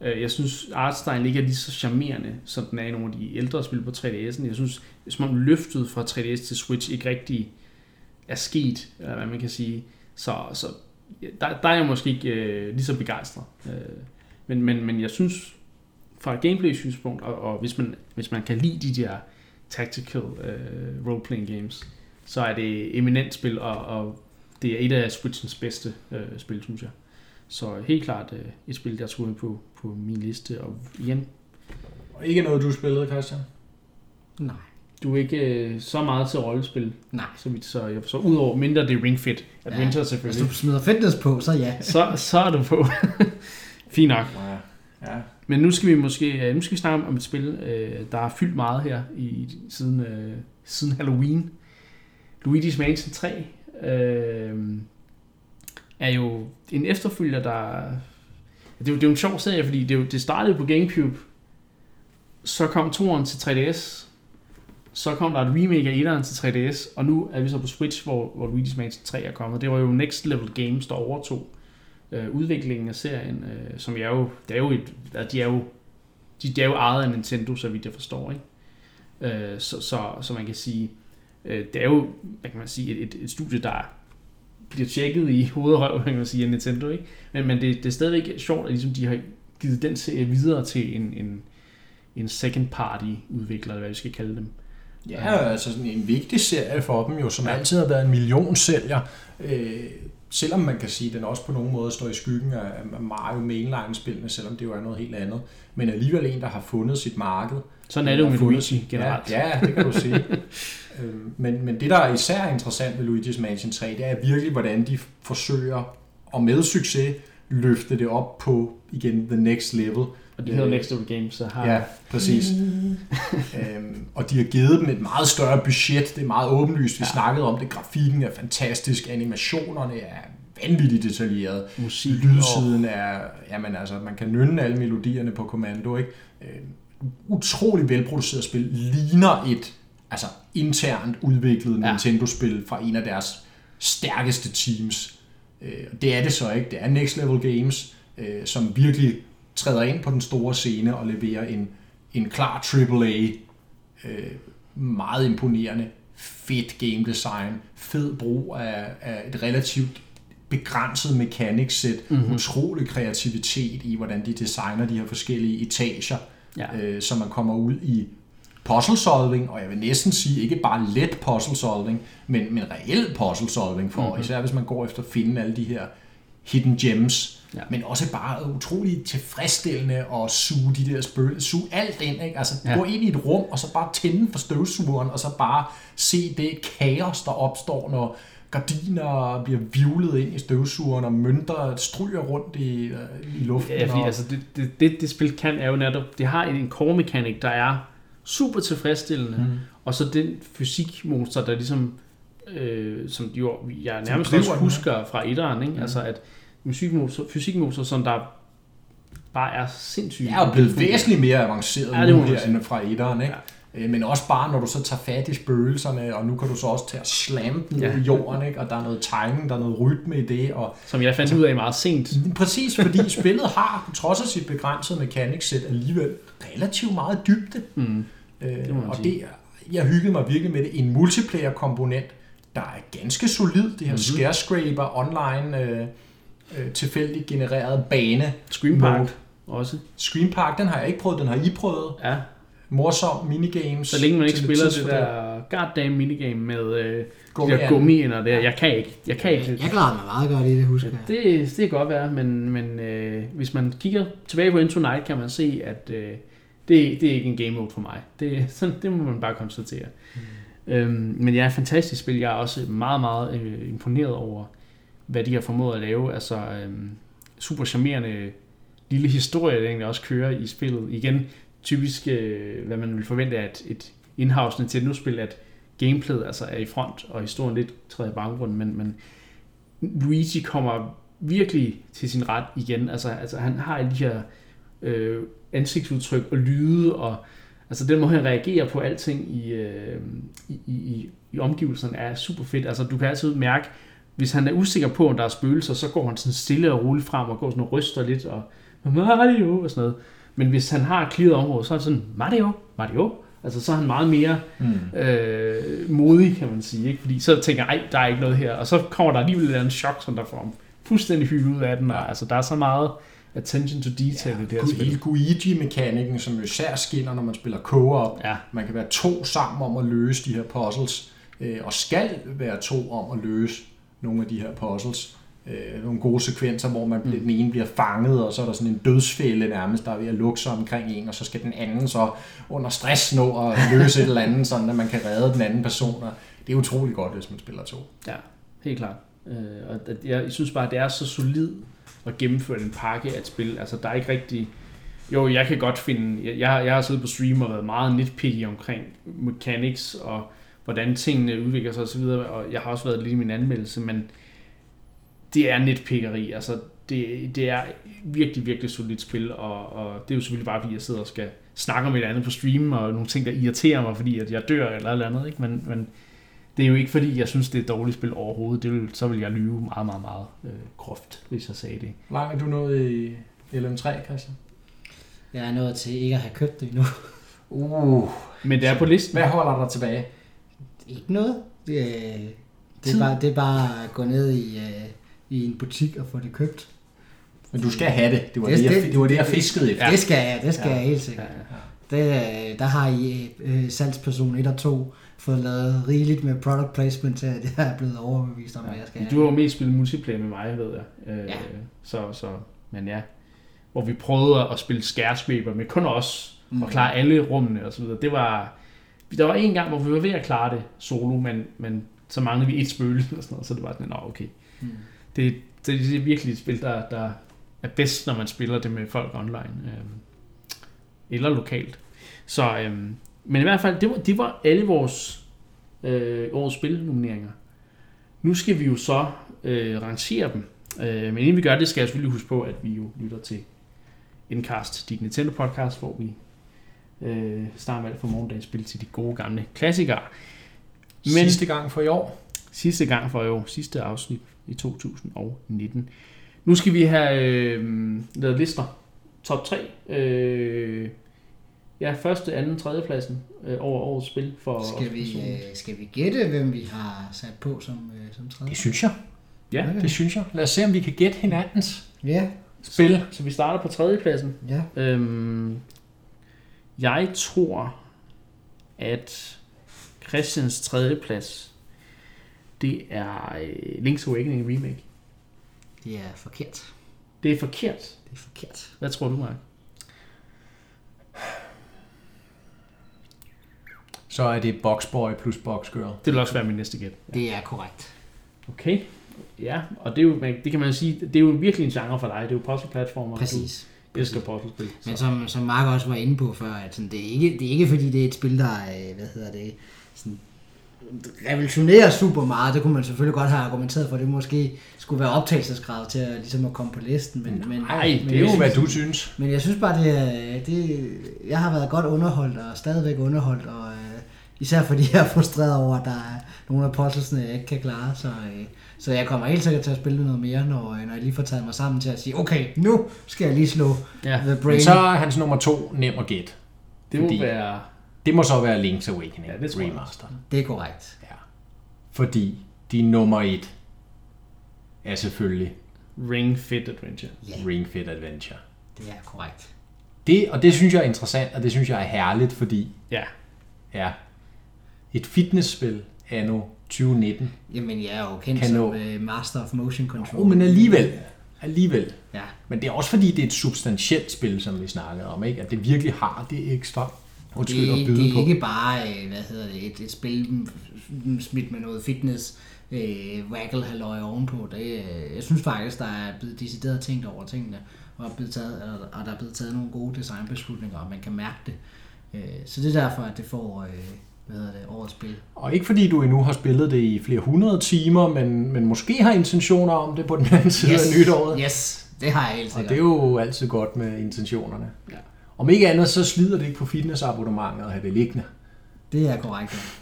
Øh, Jeg synes, artstylen ikke er lige så charmerende, som den er i nogle af de ældre spil på 3DS'en. Jeg synes, som om løftet fra 3DS til Switch ikke rigtig er sket, eller hvad man kan sige. Så, så der, der er jeg måske ikke øh, lige så begejstret. Øh, men, men, men jeg synes, fra et gameplay-synspunkt, og, og hvis, man, hvis man kan lide de der tactical øh, role-playing games, så er det eminent spil, og, og det er et af Switchens bedste øh, spil, synes jeg. Så helt klart øh, et spil, der skulle på, på min liste. Og igen, Og ikke noget, du spillede, Christian? Nej. Du er ikke øh, så meget til rollespil, Nej. så, vidt, så, jeg, så udover mindre det er Ring Fit Adventure ja, Hvis selvfølgelig, du smider fitness på, så ja. [laughs] så, så er du på. [laughs] Fint nok. Ja. ja. Men nu skal vi måske nu skal vi snakke om et spil, øh, der har fyldt meget her i siden, øh, siden Halloween. Luigi's Mansion 3 øh, er jo en efterfølger, der... Det er jo, det er jo en sjov serie, fordi det, er jo, det startede på Gamecube, så kom toeren til 3DS, så kom der et remake af 1'eren til 3DS, og nu er vi så på Switch, hvor, hvor Luigi's Mansion 3 er kommet. Det var jo Next Level Games, der overtog øh, udviklingen af serien, øh, som jeg jo, det er jo et, de er jo, de, de er jo ejet af Nintendo, så vidt jeg forstår, ikke? Øh, så, så, så man kan sige, øh, det er jo, hvad kan man sige, et, et, et studie, der bliver tjekket i hovedet og røv, kan man sige, af Nintendo, ikke? Men, men det, det er stadigvæk sjovt, at ligesom de har givet den serie videre til en, en, en second party udvikler, eller hvad vi skal kalde dem. Ja, altså sådan en vigtig serie for dem jo, som Ja. altid har været en millionsælger. Øh, selvom man kan sige, at den også på nogle måder står i skyggen af Mario Mainline-spillene, selvom det jo er noget helt andet. Men alligevel en, der har fundet sit marked. Sådan er det jo med Luigi generelt. Ja, ja det kan du sige. [laughs] Øhm, men, men det, der er især interessant ved Luigi's Mansion 3, det er virkelig, hvordan de forsøger, og med succes, løfte det op på, igen, the next level. Og de hedder Øh, Next Level Games, så har... Ja, præcis. [laughs] øhm, og de har givet dem et meget større budget. Det er meget åbenlyst. Vi ja. Snakkede om det. Grafikken er fantastisk. Animationerne er vanvittigt detaljeret. musik. Lydsiden er... Jamen altså, man kan nynne alle melodierne på kommando, ikke? Øhm, utrolig velproduceret spil. Ligner et altså, internt udviklet Ja. Nintendo-spil fra en af deres stærkeste teams. Øh, det er det så ikke. Det er Next Level Games, øh, som virkelig træder ind på den store scene og leverer en, en klar AAA, øh, meget imponerende, fedt game design, fed brug af, af et relativt begrænset mechanics set, mm-hmm. utrolig kreativitet i, hvordan de designer de her forskellige etager, Ja. øh, så man kommer ud i puzzle solving, og jeg vil næsten sige ikke bare let puzzle solving, men, men reel puzzle solving, for mm-hmm. især hvis man går efter at finde alle de her hidden gems, Ja. men også bare utrolig tilfredsstillende at suge de der spøgelser, suge alt ind, ikke? altså Ja. ja. gå ind i et rum, og så bare tænde for støvsugeren, og så bare se det kaos, der opstår, når gardiner bliver vivlet ind i støvsugeren, og mønter stryger rundt i, øh, i luften. Ja, fordi og, altså, det, det, det, det spil kan er jo netop, det har en core mechanic, der er super tilfredsstillende, mm. og så den fysikmonster, der ligesom, øh, som jo, jeg nærmest også den, husker fra etteren, ikke? Mm. altså at fysikmonster, fysikmonster, som der bare er sindssygt. Er jo blevet væsentligt mere avanceret Ja, ja, det nu her end fra etteren, ikke? Ja. Men også bare, når du så tager fat i spøgelserne, og nu kan du så også tage og slamme dem Ja. ja. i jorden, ikke? og der er noget timing, der er noget rytme i det, og Som jeg fandt ud af meget sent. præcis fordi spillet har, på trods af sit begrænsede mechanics set, alligevel relativt meget dybde. Mm. Øh, Det og det, jeg hyggede mig virkelig med det. En multiplayer-komponent, der er ganske solid. Det her Mhm. mm-hmm. Scarescraper online øh, øh, tilfældigt genereret bane. Scream Park mode. også. Scream Park, den har jeg ikke prøvet, den har I prøvet. Ja, Morsom minigames. så længe man ikke spiller det der goddamn minigame med øh, de Gummianden. der gummiender der. Jeg kan ikke. Jeg kan ikke. Jeg klarer mig meget godt i det, husker jeg. Det, det kan godt være, men, men øh, hvis man kigger tilbage på Into Night, kan man se, at øh, det, det er ikke en game mode for mig. Det, [laughs] sådan, det må man bare konstatere. Mm. Øhm, men jeg er fantastisk spil. Jeg er også meget, meget øh, imponeret over, hvad de har formået at lave. Altså, øh, super charmerende lille historie, der egentlig også kører i spillet. Igen, typisk, øh, hvad man vil forvente af et, et in-house Nintendo-spil, at gameplayet altså er i front, og historien lidt træder i baggrunden, men, men Luigi kommer virkelig til sin ret igen. Altså, altså han har alle de her øh, ansigtsudtryk og lyde, og altså den måde, han reagerer på alting i, øh, i, i, i, omgivelserne er super fedt. Altså du kan altid mærke, hvis han er usikker på, om der er spøgelser, så går han sådan stille og roligt frem og går sådan og ryster lidt, og Mario og sådan noget. Men hvis han har clearet området, så er det sådan, Mario, Mario. Altså så er han meget mere Mm. øh, modig, kan man sige. Ikke? Fordi så tænker jeg, der er ikke noget her. Og så kommer der alligevel andet chok, som der får ham fuldstændig hyldet ud af den. Og, altså, der er så meget attention to detail ja, i det her spil. Guigi-mekanikken, som jo især skinner, når man spiller co-op. Ja, Man kan være to sammen om at løse de her puzzles, øh, og skal være to om at løse nogle af de her puzzles. Øh, nogle gode sekvenser, hvor man, mm. den ene bliver fanget, og så er der sådan en dødsfælde nærmest, der er ved at lukke sig omkring en, og så skal den anden så under stress nå at løse et eller andet, sådan at man kan redde den anden person. Og det er utrolig godt, hvis man spiller to. ja helt klart. Øh, og at jeg, jeg synes bare, at det er så solid at gennemføre en pakke af et spil. Altså, der er ikke rigtig... Jo, jeg kan godt finde... Jeg, jeg, har- siddet på stream og været meget nitpicky omkring mechanics og hvordan tingene udvikler sig osv., og jeg har også været lidt i min anmeldelse, men det er nitpickeri. Altså, det, det er virkelig, virkelig solidt spil, og, og det er jo selvfølgelig bare, fordi jeg sidder og skal snakke om et andet på stream, og nogle ting, der irriterer mig, fordi at jeg dør eller et eller andet, ikke? Men, men det er jo ikke, fordi jeg synes, det er et dårligt spil overhovedet. Det vil, så vil jeg lyve meget, meget, meget øh, groft, hvis jeg sagde det. Hvor langt er du nået i LM3, Christian? Jeg er nået til ikke at have købt det endnu. Uh, Men det er på listen. hvad holder dig tilbage? Ikke noget. Det, er- det, er bare, det er bare at gå ned i, øh, i en butik og få det købt. Men du skal have det. Det var Det- det, jeg, det- var det, jeg fiskede efter. Ja. Det skal jeg, det skal Ja. ja. jeg helt Ja, sikkert. ja. Det, øh, der har I øh, salgsperson 1 og 2 fået lavet rigeligt med product placement til, at jeg er blevet overbevist om, at jeg skal Du har jo mest spillet multiplayer med mig, ved jeg. Øh, Ja. så, så, men ja. Hvor vi prøvede at spille skærscraper med kun os, mm. og klare alle rummene og så videre. Det var... Der var en gang, hvor vi var ved at klare det solo, men, men så manglede vi et spøgelse og sådan noget, så det var sådan, nå okay. Mm. Det, det, det er virkelig et spil, der, der er bedst, når man spiller det med folk online. Øh, eller lokalt. Så, øh, men i hvert fald, det var, det var alle vores øh, årets spilnomineringer. Nu skal vi jo så øh, rangere dem. Øh, men inden vi gør det, skal jeg selvfølgelig huske på, at vi jo lytter til Endcast, dit Nintendo podcast, hvor vi øh, starter med alt for morgendagens spil til de gode gamle klassikere. Men, sidste gang for i år. Sidste gang for i år. Sidste afsnit i 2019. Nu skal vi have øh, lavet lister. Top 3. Øh, ja, første, anden, tredje pladsen øh, over årets spil for skal vi, øh, skal vi gætte, hvem vi har sat på som, øh, som tredje? Det synes jeg. Ja, det, det synes jeg. Lad os se, om vi kan gætte hinandens ja. spil. Så, så vi starter på tredje pladsen. Ja. Øhm, jeg tror, at Christians tredje plads, det er øh, Link's Awakening Remake. Det er forkert. Det er forkert. Det er forkert. Hvad tror du, Mark? Så er det Boxboy plus Boxgirl. Det vil også være min næste gæt. Ja. Det er korrekt. Okay. Ja, og det, er jo, det kan man sige, det er jo virkelig en genre for dig. Det er jo puzzle-platformer. Præcis. Du elsker puzzle-spil. Men som, som Mark også var inde på før, at sådan, det, er ikke, det er ikke fordi, det er et spil, der er, hvad hedder det, sådan, revolutionerer super meget. Det kunne man selvfølgelig godt have argumenteret for, det måske skulle være optagelsesgrad til at, ligesom at komme på listen. Men, men, Nej, men, det er jo, hvad du synes. Men jeg synes bare, det er, det, jeg har været godt underholdt, og stadigvæk underholdt, og øh, især fordi jeg er frustreret over, at der er nogle af puzzlesene, jeg ikke kan klare. Så, øh, så jeg kommer helt sikkert til at spille noget mere, når, når jeg lige får taget mig sammen til at sige, okay, nu skal jeg lige slå ja. The Brain. Men så er hans nummer to nem at gætte. Det må være... Det må så være Link's Awakening ja, det Remaster. Det er korrekt. Ja. Fordi din nummer et er selvfølgelig Ring Fit Adventure. Yeah. Ring Fit Adventure. Det er korrekt. Det, og det synes jeg er interessant, og det synes jeg er herligt, fordi ja. Ja, et fitnessspil anno 2019. Jamen, jeg er jo kendt som nå... uh, Master of Motion Control. Oh, men alligevel. Alligevel. Ja. Men det er også fordi, det er et substantielt spil, som vi snakkede om, ikke? At det virkelig har det ekstra Undskyld, det, at byde det er på. ikke bare øh, hvad hedder det, et, et spil smidt med noget fitness øh, waggle halløj ovenpå. Det, øh, jeg synes faktisk, der er blevet decideret tænkt over tingene, og, er blevet taget, og der er blevet taget nogle gode designbeslutninger, og man kan mærke det. Øh, så det er derfor, at det får øh, hvad hedder det, årets spil. Og ikke fordi du endnu har spillet det i flere hundrede timer, men, men måske har intentioner om det på den anden side yes. af nytåret. Yes, det har jeg helt sikkert. Og det er jo altid godt med intentionerne. Ja. Om ikke andet, så slider det ikke på fitnessabonnementet at have det liggende. Det er korrekt.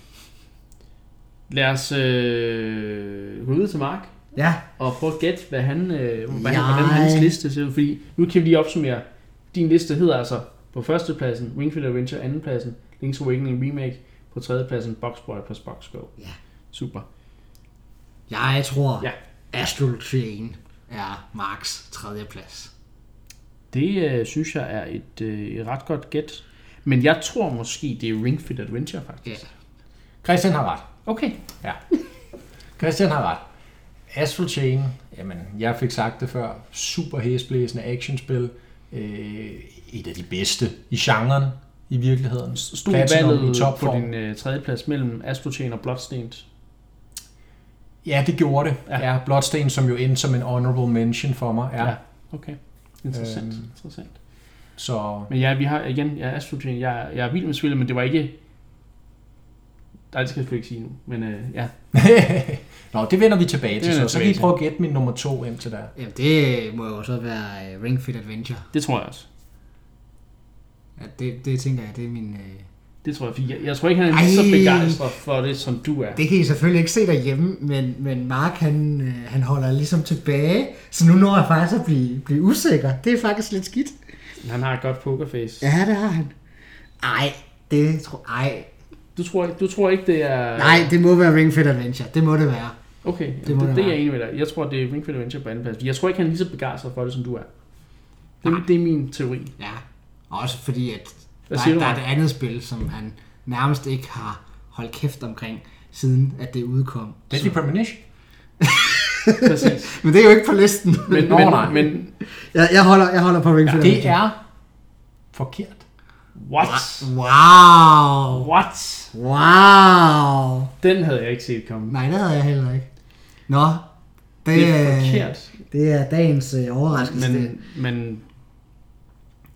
Lad os øh, gå ud til Mark. Ja. Og prøve at gætte, hvad han, øh, hvad han, hvordan hans liste ser ud. Fordi nu kan vi lige opsummere. Din liste hedder altså på førstepladsen Ring Fit Adventure, andenpladsen Link's Awakening Remake, på tredjepladsen Boxboy plus Box Go. Ja. Super. Jeg tror, ja. Astral Chain er Marks tredjeplads. Det øh, synes jeg er et, øh, et ret godt gæt. Men jeg tror måske, det er Ring Fit Adventure, faktisk. Ja. Christian har ret. Okay. Ja. Christian har ret. Astral Chain, jamen, jeg fik sagt det før, super hæsblæsende actionspil. Øh, et af de bedste i genren i virkeligheden. Stod valget i på din øh, tredje plads mellem Astral Chain og Bloodstained? Ja, det gjorde det. Ja. ja Bloodstained, som jo endte som en honorable mention for mig. Ja, ja. okay. Interessant. Øhm, interessant. Så... Men ja, vi har igen, ja, Chain, jeg, jeg er vild med spillet, men det var ikke... Nej, det skal jeg selvfølgelig ikke sige nu, men øh, ja. [laughs] Nå, det vender vi tilbage til, så, så kan I prøve at gætte min nummer to ind til der. Jamen, det må jo så være uh, Ring Fit Adventure. Det tror jeg også. Ja, det, det tænker jeg, det er min... Uh... Det tror jeg, jeg, jeg tror ikke, han er lige så begejstret for det, som du er. Det kan I selvfølgelig ikke se derhjemme, men, men Mark, han, øh, han holder ligesom tilbage, så nu når jeg faktisk at blive, blive usikker. Det er faktisk lidt skidt. Han har et godt pokerface. Ja, det har han. Ej, det tror ej. Du tror, du tror ikke, det er... Nej, det må være Ring Fit Adventure. Det må det være. Okay, det, det, det, det er jeg enig med dig. Jeg tror, det er Ring Fit Adventure på anden plads. Jeg tror ikke, han er lige så begejstret for det, som du er. Det, det er min teori. Ja, også fordi, at der, der er et andet spil, som han nærmest ikke har holdt kæft omkring, siden at det udkom. Deadly Premonition? [laughs] Præcis. men det er jo ikke på listen. Men, Nå, men, nej. men jeg, jeg, holder, jeg holder på Ring ja, Det er forkert. What? Wow. What? Wow. Den havde jeg ikke set komme. Nej, det havde jeg heller ikke. Nå. Det, det er forkert. Det er dagens øh, overraskelse. Men, men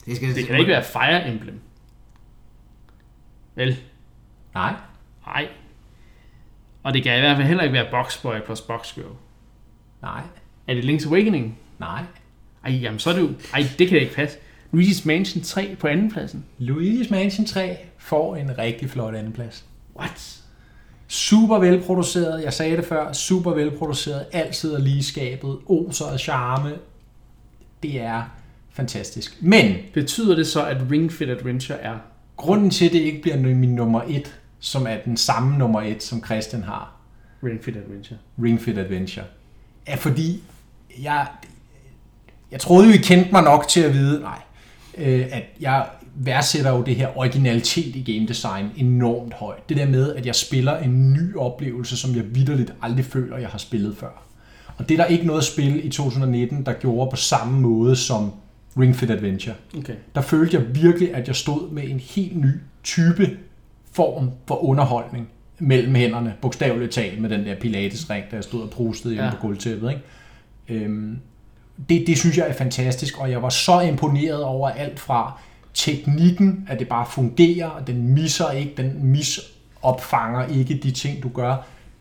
det, skal, det kan da ikke være Fire Emblem. Vel? Nej. Nej. Og det kan i hvert fald heller ikke være Boxboy plus Boxgirl. Nej. Er det Link's Awakening? Nej. Ej, jamen så er det jo... Ej, det kan da ikke passe. Luigi's Mansion 3 på andenpladsen. Luigi's Mansion 3 får en rigtig flot andenplads. What? Super velproduceret, jeg sagde det før, super velproduceret, altid er lige skabet, oser og charme. Det er fantastisk. Men Betyder det så, at Ring Fit Adventure er... grunden til, at det ikke bliver min nummer et, som er den samme nummer et, som Christian har, Ring Fit Adventure. Ring Fit Adventure, er fordi, jeg, jeg troede jo, I kendte mig nok til at vide, nej, øh, at jeg værdsætter jo det her originalitet i game design enormt højt. Det der med, at jeg spiller en ny oplevelse, som jeg vidderligt aldrig føler, jeg har spillet før. Og det er der ikke noget spil i 2019, der gjorde på samme måde som Ring Fit Adventure. Okay. Der følte jeg virkelig, at jeg stod med en helt ny type form for underholdning mellem hænderne, bogstaveligt talt med den der pilatesring, der jeg stod og prustede ja. på gulvtæppet. Ikke? Øhm, det, det synes jeg er fantastisk, og jeg var så imponeret over alt fra teknikken, at det bare fungerer, og den misser ikke, den misopfanger ikke de ting, du gør.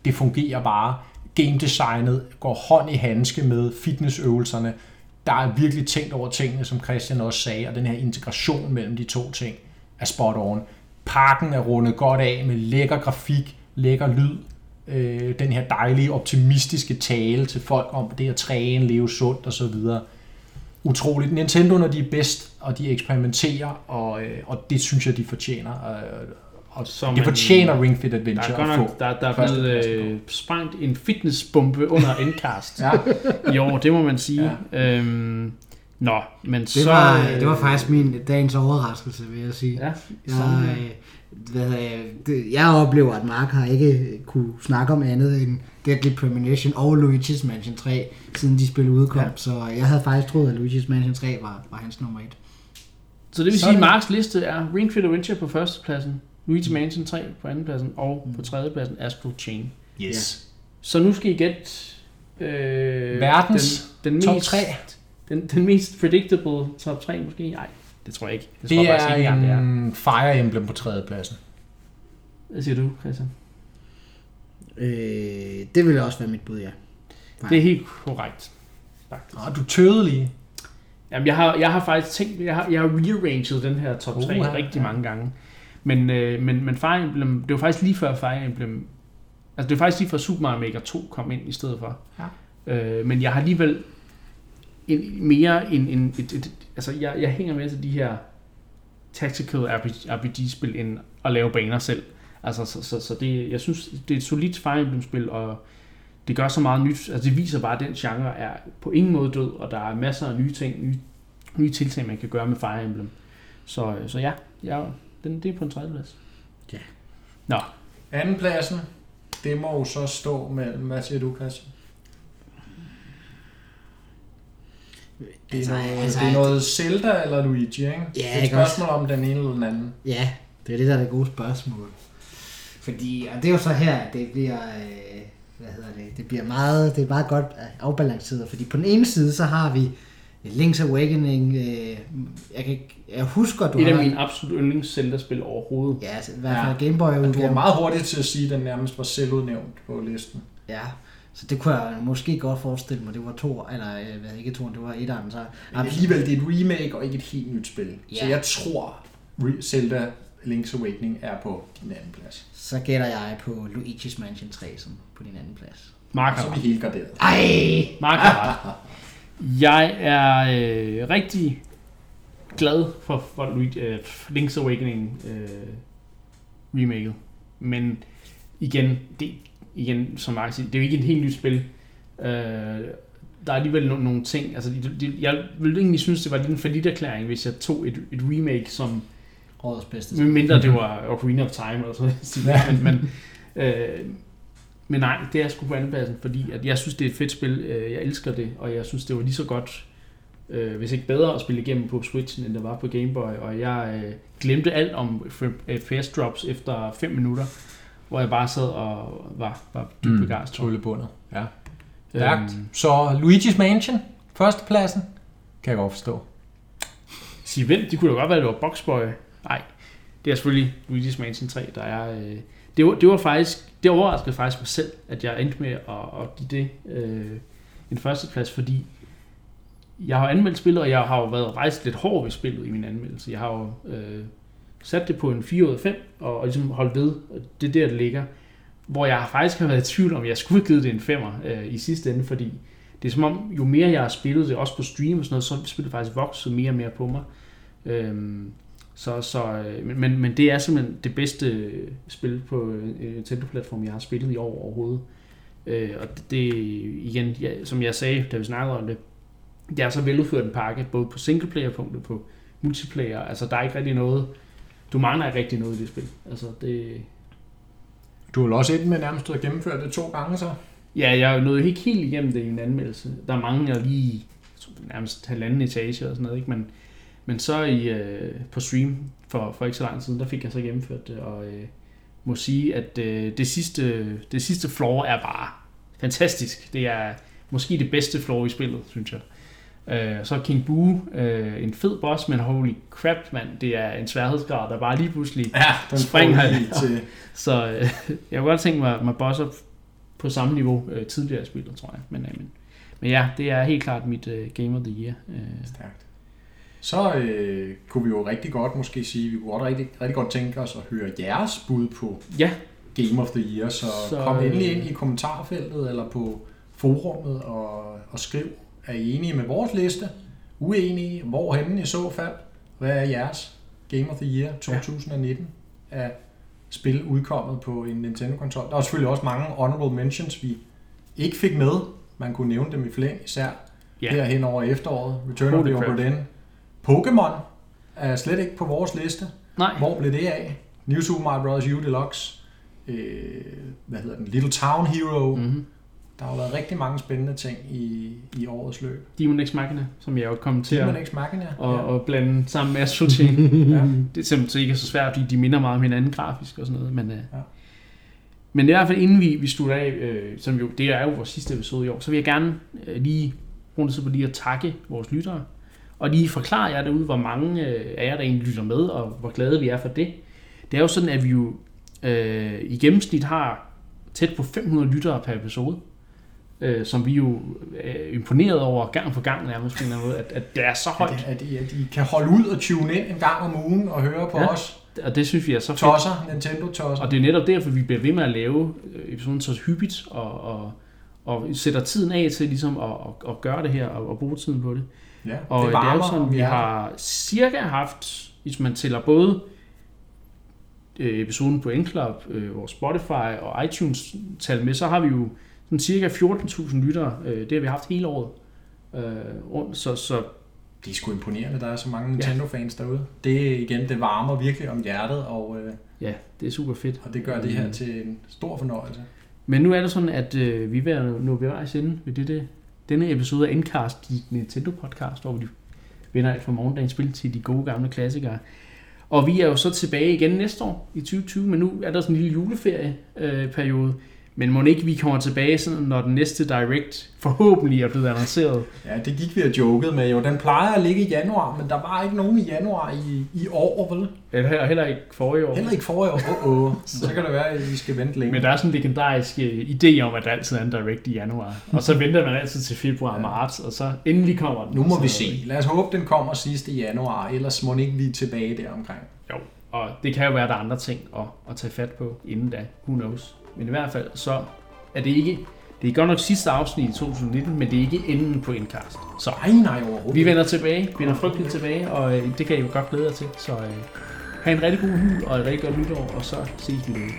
Det fungerer bare. Game designet går hånd i handske med fitnessøvelserne. Der er virkelig tænkt over tingene, som Christian også sagde, og den her integration mellem de to ting er spot on. Parken er rundet godt af med lækker grafik, lækker lyd, øh, den her dejlige optimistiske tale til folk om det at træne, leve sundt osv. Utroligt. Nintendo, når de er bedst, og de eksperimenterer, og, øh, og det synes jeg, de fortjener. Øh, og Så det man- fortjener Ring Fit Der Adventure er godt at nok, få. der, der er blevet øh, sprængt en fitnessbombe under endcast Ja. år, det må man sige. Ja. Øhm, nå, men Det så... var, øh, det var faktisk min dagens overraskelse, vil jeg sige. Ja, Jeg, sådan, øh, hvad, hedder jeg, det, jeg oplever, at Mark har ikke kunne snakke om andet end Deadly Premonition og Luigi's Mansion 3, siden de spil udkom. Ja. Så jeg havde faktisk troet, at Luigi's Mansion 3 var, var hans nummer et. Så det vil Så sige, at Marks liste er Ring Fit Adventure på førstepladsen, Luigi Mansion 3 på andenpladsen, og på tredjepladsen Astral Chain. Yes. Så nu skal I gætte øh, Verdens den, den Top mest, 3. Den, den mest predictable top 3 måske? Nej, det tror jeg ikke. Det, tror Det jeg faktisk er ikke engang, det er. en Fire Emblem på tredjepladsen. Hvad siger du, Christian? Øh, det ville også være mit bud, ja. Det er helt korrekt. Faktisk. Nå, du tøvede lige. Jamen, jeg har, jeg har faktisk tænkt, jeg har, jeg har rearranged den her top 3 Uha, rigtig ja. mange gange. Men, øh, men, men Fire Emblem, det var faktisk lige før Fire Emblem, altså det var faktisk lige før Super Mario Maker 2 kom ind i stedet for. Ja. Øh, men jeg har alligevel en, mere en, en et, et, altså jeg, jeg hænger med til de her tactical RPG, RPG-spil, end at lave baner selv. Altså, så, så, så det, jeg synes, det er et solidt Fire Emblem-spil, og det gør så meget nyt. Altså, det viser bare, at den genre er på ingen måde død, og der er masser af nye ting, nye, nye tiltag, man kan gøre med Fire Emblem. Så, så ja, ja den, det er på en tredje plads. Ja. Nå, Andenpladsen, det må jo så stå mellem, hvad siger du, Christian? Det er, Altså, noget, altså, det er noget Zelda eller Luigi, ikke? Ja, det er et spørgsmål om den ene eller den anden. Ja, det er det, der er det gode spørgsmål. Fordi, og det er jo så her, at det bliver, øh, hvad hedder det, det bliver meget, det er meget godt afbalanceret, fordi på den ene side, så har vi Link's Awakening, øh, jeg, kan, ikke- jeg husker, du et har... af mine absolut yndlings Zelda-spil overhovedet. Ja, altså, i hvert fald Ja. Game Boy Men du var udgaven. meget hurtigt til at sige, at den nærmest var selvudnævnt på listen. Ja, så det kunne jeg måske godt forestille mig, det var to, eller øh, hvad, ikke to, det var et andet, så... Men alligevel, det er et remake og ikke et helt nyt spil. Så Ja. jeg tror, Re- Zelda Link's Awakening er på din anden plads. Så gætter jeg på Luigi's Mansion 3 som på din anden plads. Mark Så har er ret. vi helt garderet. Ej! Mark har ret. [laughs] Jeg er øh, rigtig glad for, for øh, Link's Awakening øh, remaket. Men igen, det, igen, som Mark siger, det er jo ikke et helt nyt spil. Øh, der er alligevel no- nogle ting, altså det, det, jeg ville egentlig synes, det var lidt en forlitterklæring, hvis jeg tog et, et remake, som Årets bedste mindre det [laughs] var Ocarina of Time eller sådan noget. men, men, øh, men nej, det er sgu på andenpladsen, fordi at jeg synes, det er et fedt spil. Øh, Jeg elsker det, og jeg synes, det var lige så godt, øh, hvis ikke bedre, at spille igennem på Switchen, end det var på Game Boy. Og jeg øh, glemte alt om FPS drops efter 5 minutter, hvor jeg bare sad og var, var dybt Mm, begejstret. Tryllebundet. Ja. Stærkt. Øhm, Så Luigi's Mansion, førstepladsen, kan jeg godt forstå. Sige vent, det kunne da godt være, at det var Boxboy. Nej, det er selvfølgelig Luigi's Mansion 3, der er... Øh, det, var, det var faktisk... Det overraskede faktisk mig selv, at jeg endte med at, at give det øh, en førsteplads, fordi jeg har anmeldt spillet, og jeg har jo været rejst lidt hård ved spillet i min anmeldelse. Jeg har jo øh, sat det på en 4 ud af 5, og, og ligesom holdt ved, det er der, det ligger. Hvor jeg faktisk har været i tvivl om, jeg skulle have givet det en 5'er øh, i sidste ende, fordi det er som om, jo mere jeg har spillet det, også på stream og sådan noget, så spillet faktisk vokset mere og mere på mig. Øhm, så, så, øh, men, men det er simpelthen det bedste spil på øh, Nintendo-platform, jeg har spillet i år overhovedet. Øh, og det, det igen, ja, som jeg sagde, da vi snakkede om det, det er så veludført en pakke, både på singleplayer-punktet, på multiplayer. Altså, der er ikke rigtig noget... Du mangler ikke rigtig noget i det spil. Altså, det... Du vil også ind med nærmest at gennemføre det to gange så? Ja, jeg nåede ikke helt igennem det i en anmeldelse. Der er mange, lige jeg tror, nærmest halvanden etage og sådan noget, ikke? Men, men så i, øh, på stream for, for ikke så lang tid, der fik jeg så gennemført det, og øh, må sige, at øh, det, sidste, det sidste floor er bare fantastisk. Det er måske det bedste floor i spillet, synes jeg. Øh, så King Boo, øh, en fed boss, men holy crap, mand, det er en sværhedsgrad, der bare lige pludselig... Ja, den Spring får her. lige til. [laughs] Så øh, jeg kunne godt tænke mig, mig bosser på samme niveau øh, tidligere i spillet, tror jeg. Men, øh, men, men ja, det er helt klart mit øh, Game of the Year. Øh, Stærkt. Så øh, kunne vi jo rigtig godt måske sige, vi kunne godt rigtig, rigtig godt tænke os at høre jeres bud på ja, Game of the Year, så, Så, kom øh, endelig ind i kommentarfeltet eller på forummet og, og skriv, er I enige med vores liste? Uenige? Hvorhenne i så fald? Hvad er jeres Game of the Year 2019 af spil udkommet på en Nintendo-konsol? Der er selvfølgelig også mange honorable mentions, vi ikke fik med. Man kunne nævne dem i flæng, især Ja. ja. her hen over efteråret. Return Holy of the. Obra. Pokémon er slet ikke på vores liste. nej, Hvor blev det af? New Super Mario Bros. U Deluxe. Øh, hvad hedder den? Little Town Hero. Mm. mm-hmm. Der har jo været rigtig mange spændende ting i, i årets løb. Demon X Machina, som jeg jo kom til Demon at X Machina. og, og blande sammen med Astral Chain. [laughs] ja. Det er simpelthen ikke så svært, fordi de minder meget om hinanden grafisk og sådan noget. Men, øh, Ja. men i hvert fald inden vi, vi slutter af, øh, som jo, det er jo vores sidste episode i år, så vil jeg gerne øh, lige bruge det på lige at takke vores lyttere. Og lige forklare jer derude, hvor mange øh, af jer, der egentlig lytter med, og hvor glade vi er for det. Det er jo sådan, at vi jo øh, i gennemsnit har tæt på 500 lyttere per episode. Øh, som vi jo er imponeret over gang på gang nærmest på en eller anden måde, at, at det er så højt. At, at, at I kan holde ud og tune ind en gang om ugen og høre på Ja. os. Og det synes vi er så fedt. Tosser, Nintendo-tosser. Og det er netop derfor, vi bliver ved med at lave øh, episoden så hyppigt, og, og, og sætter tiden af til ligesom at, at, at gøre det her, og, og bruge tiden på det. Ja, Og det, det er jo sådan, vi har cirka haft, hvis man tæller både øh, episoden på Enclub, øh, vores Spotify og iTunes-tal med, så har vi jo sådan cirka 14.000 lyttere. Øh, det har vi haft hele året øh, rundt, så, så Det er sgu imponerende, der er så mange Nintendo-fans derude. Det igen, det varmer virkelig om hjertet, og, øh, ja, det er super fedt. og det gør det her til en stor fornøjelse. Men nu er det sådan, at øh, vi er ved at nå ved vejs ende ved det, denne episode af Endcast, dit Nintendo podcast, hvor vi vender alt fra morgendagens spil til de gode gamle klassikere. Og vi er jo så tilbage igen næste år i 2020, men nu er der sådan en lille juleferieperiode. Øh, periode men må ikke vi kommer tilbage, sådan, når den næste Direct forhåbentlig er blevet annonceret. Ja, det gik vi og jokede med jo. Den plejer at ligge i januar, men der var ikke nogen i januar i, i år, vel? Eller heller ikke forrige år. Heller ikke forrige år. Oh, oh. Så kan det være, at vi skal vente længe. Men der er sådan en legendarisk idé om, at der altid er en Direct i januar. Og så venter man altid til februar og marts, og så endelig kommer den. Nu må Så- vi se. Lad os håbe, den kommer sidste januar, ellers må ikke vi tilbage der omkring. Jo, og det kan jo være, at der er andre ting at, at tage fat på inden da. Who knows? Men i hvert fald, så er det ikke... Det er godt nok sidste afsnit i 2019, men det er ikke enden på Indcast. Så Nej, nej, overhovedet. vi vender tilbage, vender frygteligt tilbage, og øh, det kan I jo godt glæde jer til. Så øh, have en rigtig god jul og et rigtig godt nytår, og så ses vi derude.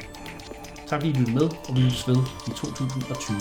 Tak fordi I lyttede med, og vi lyttes ved i 2020.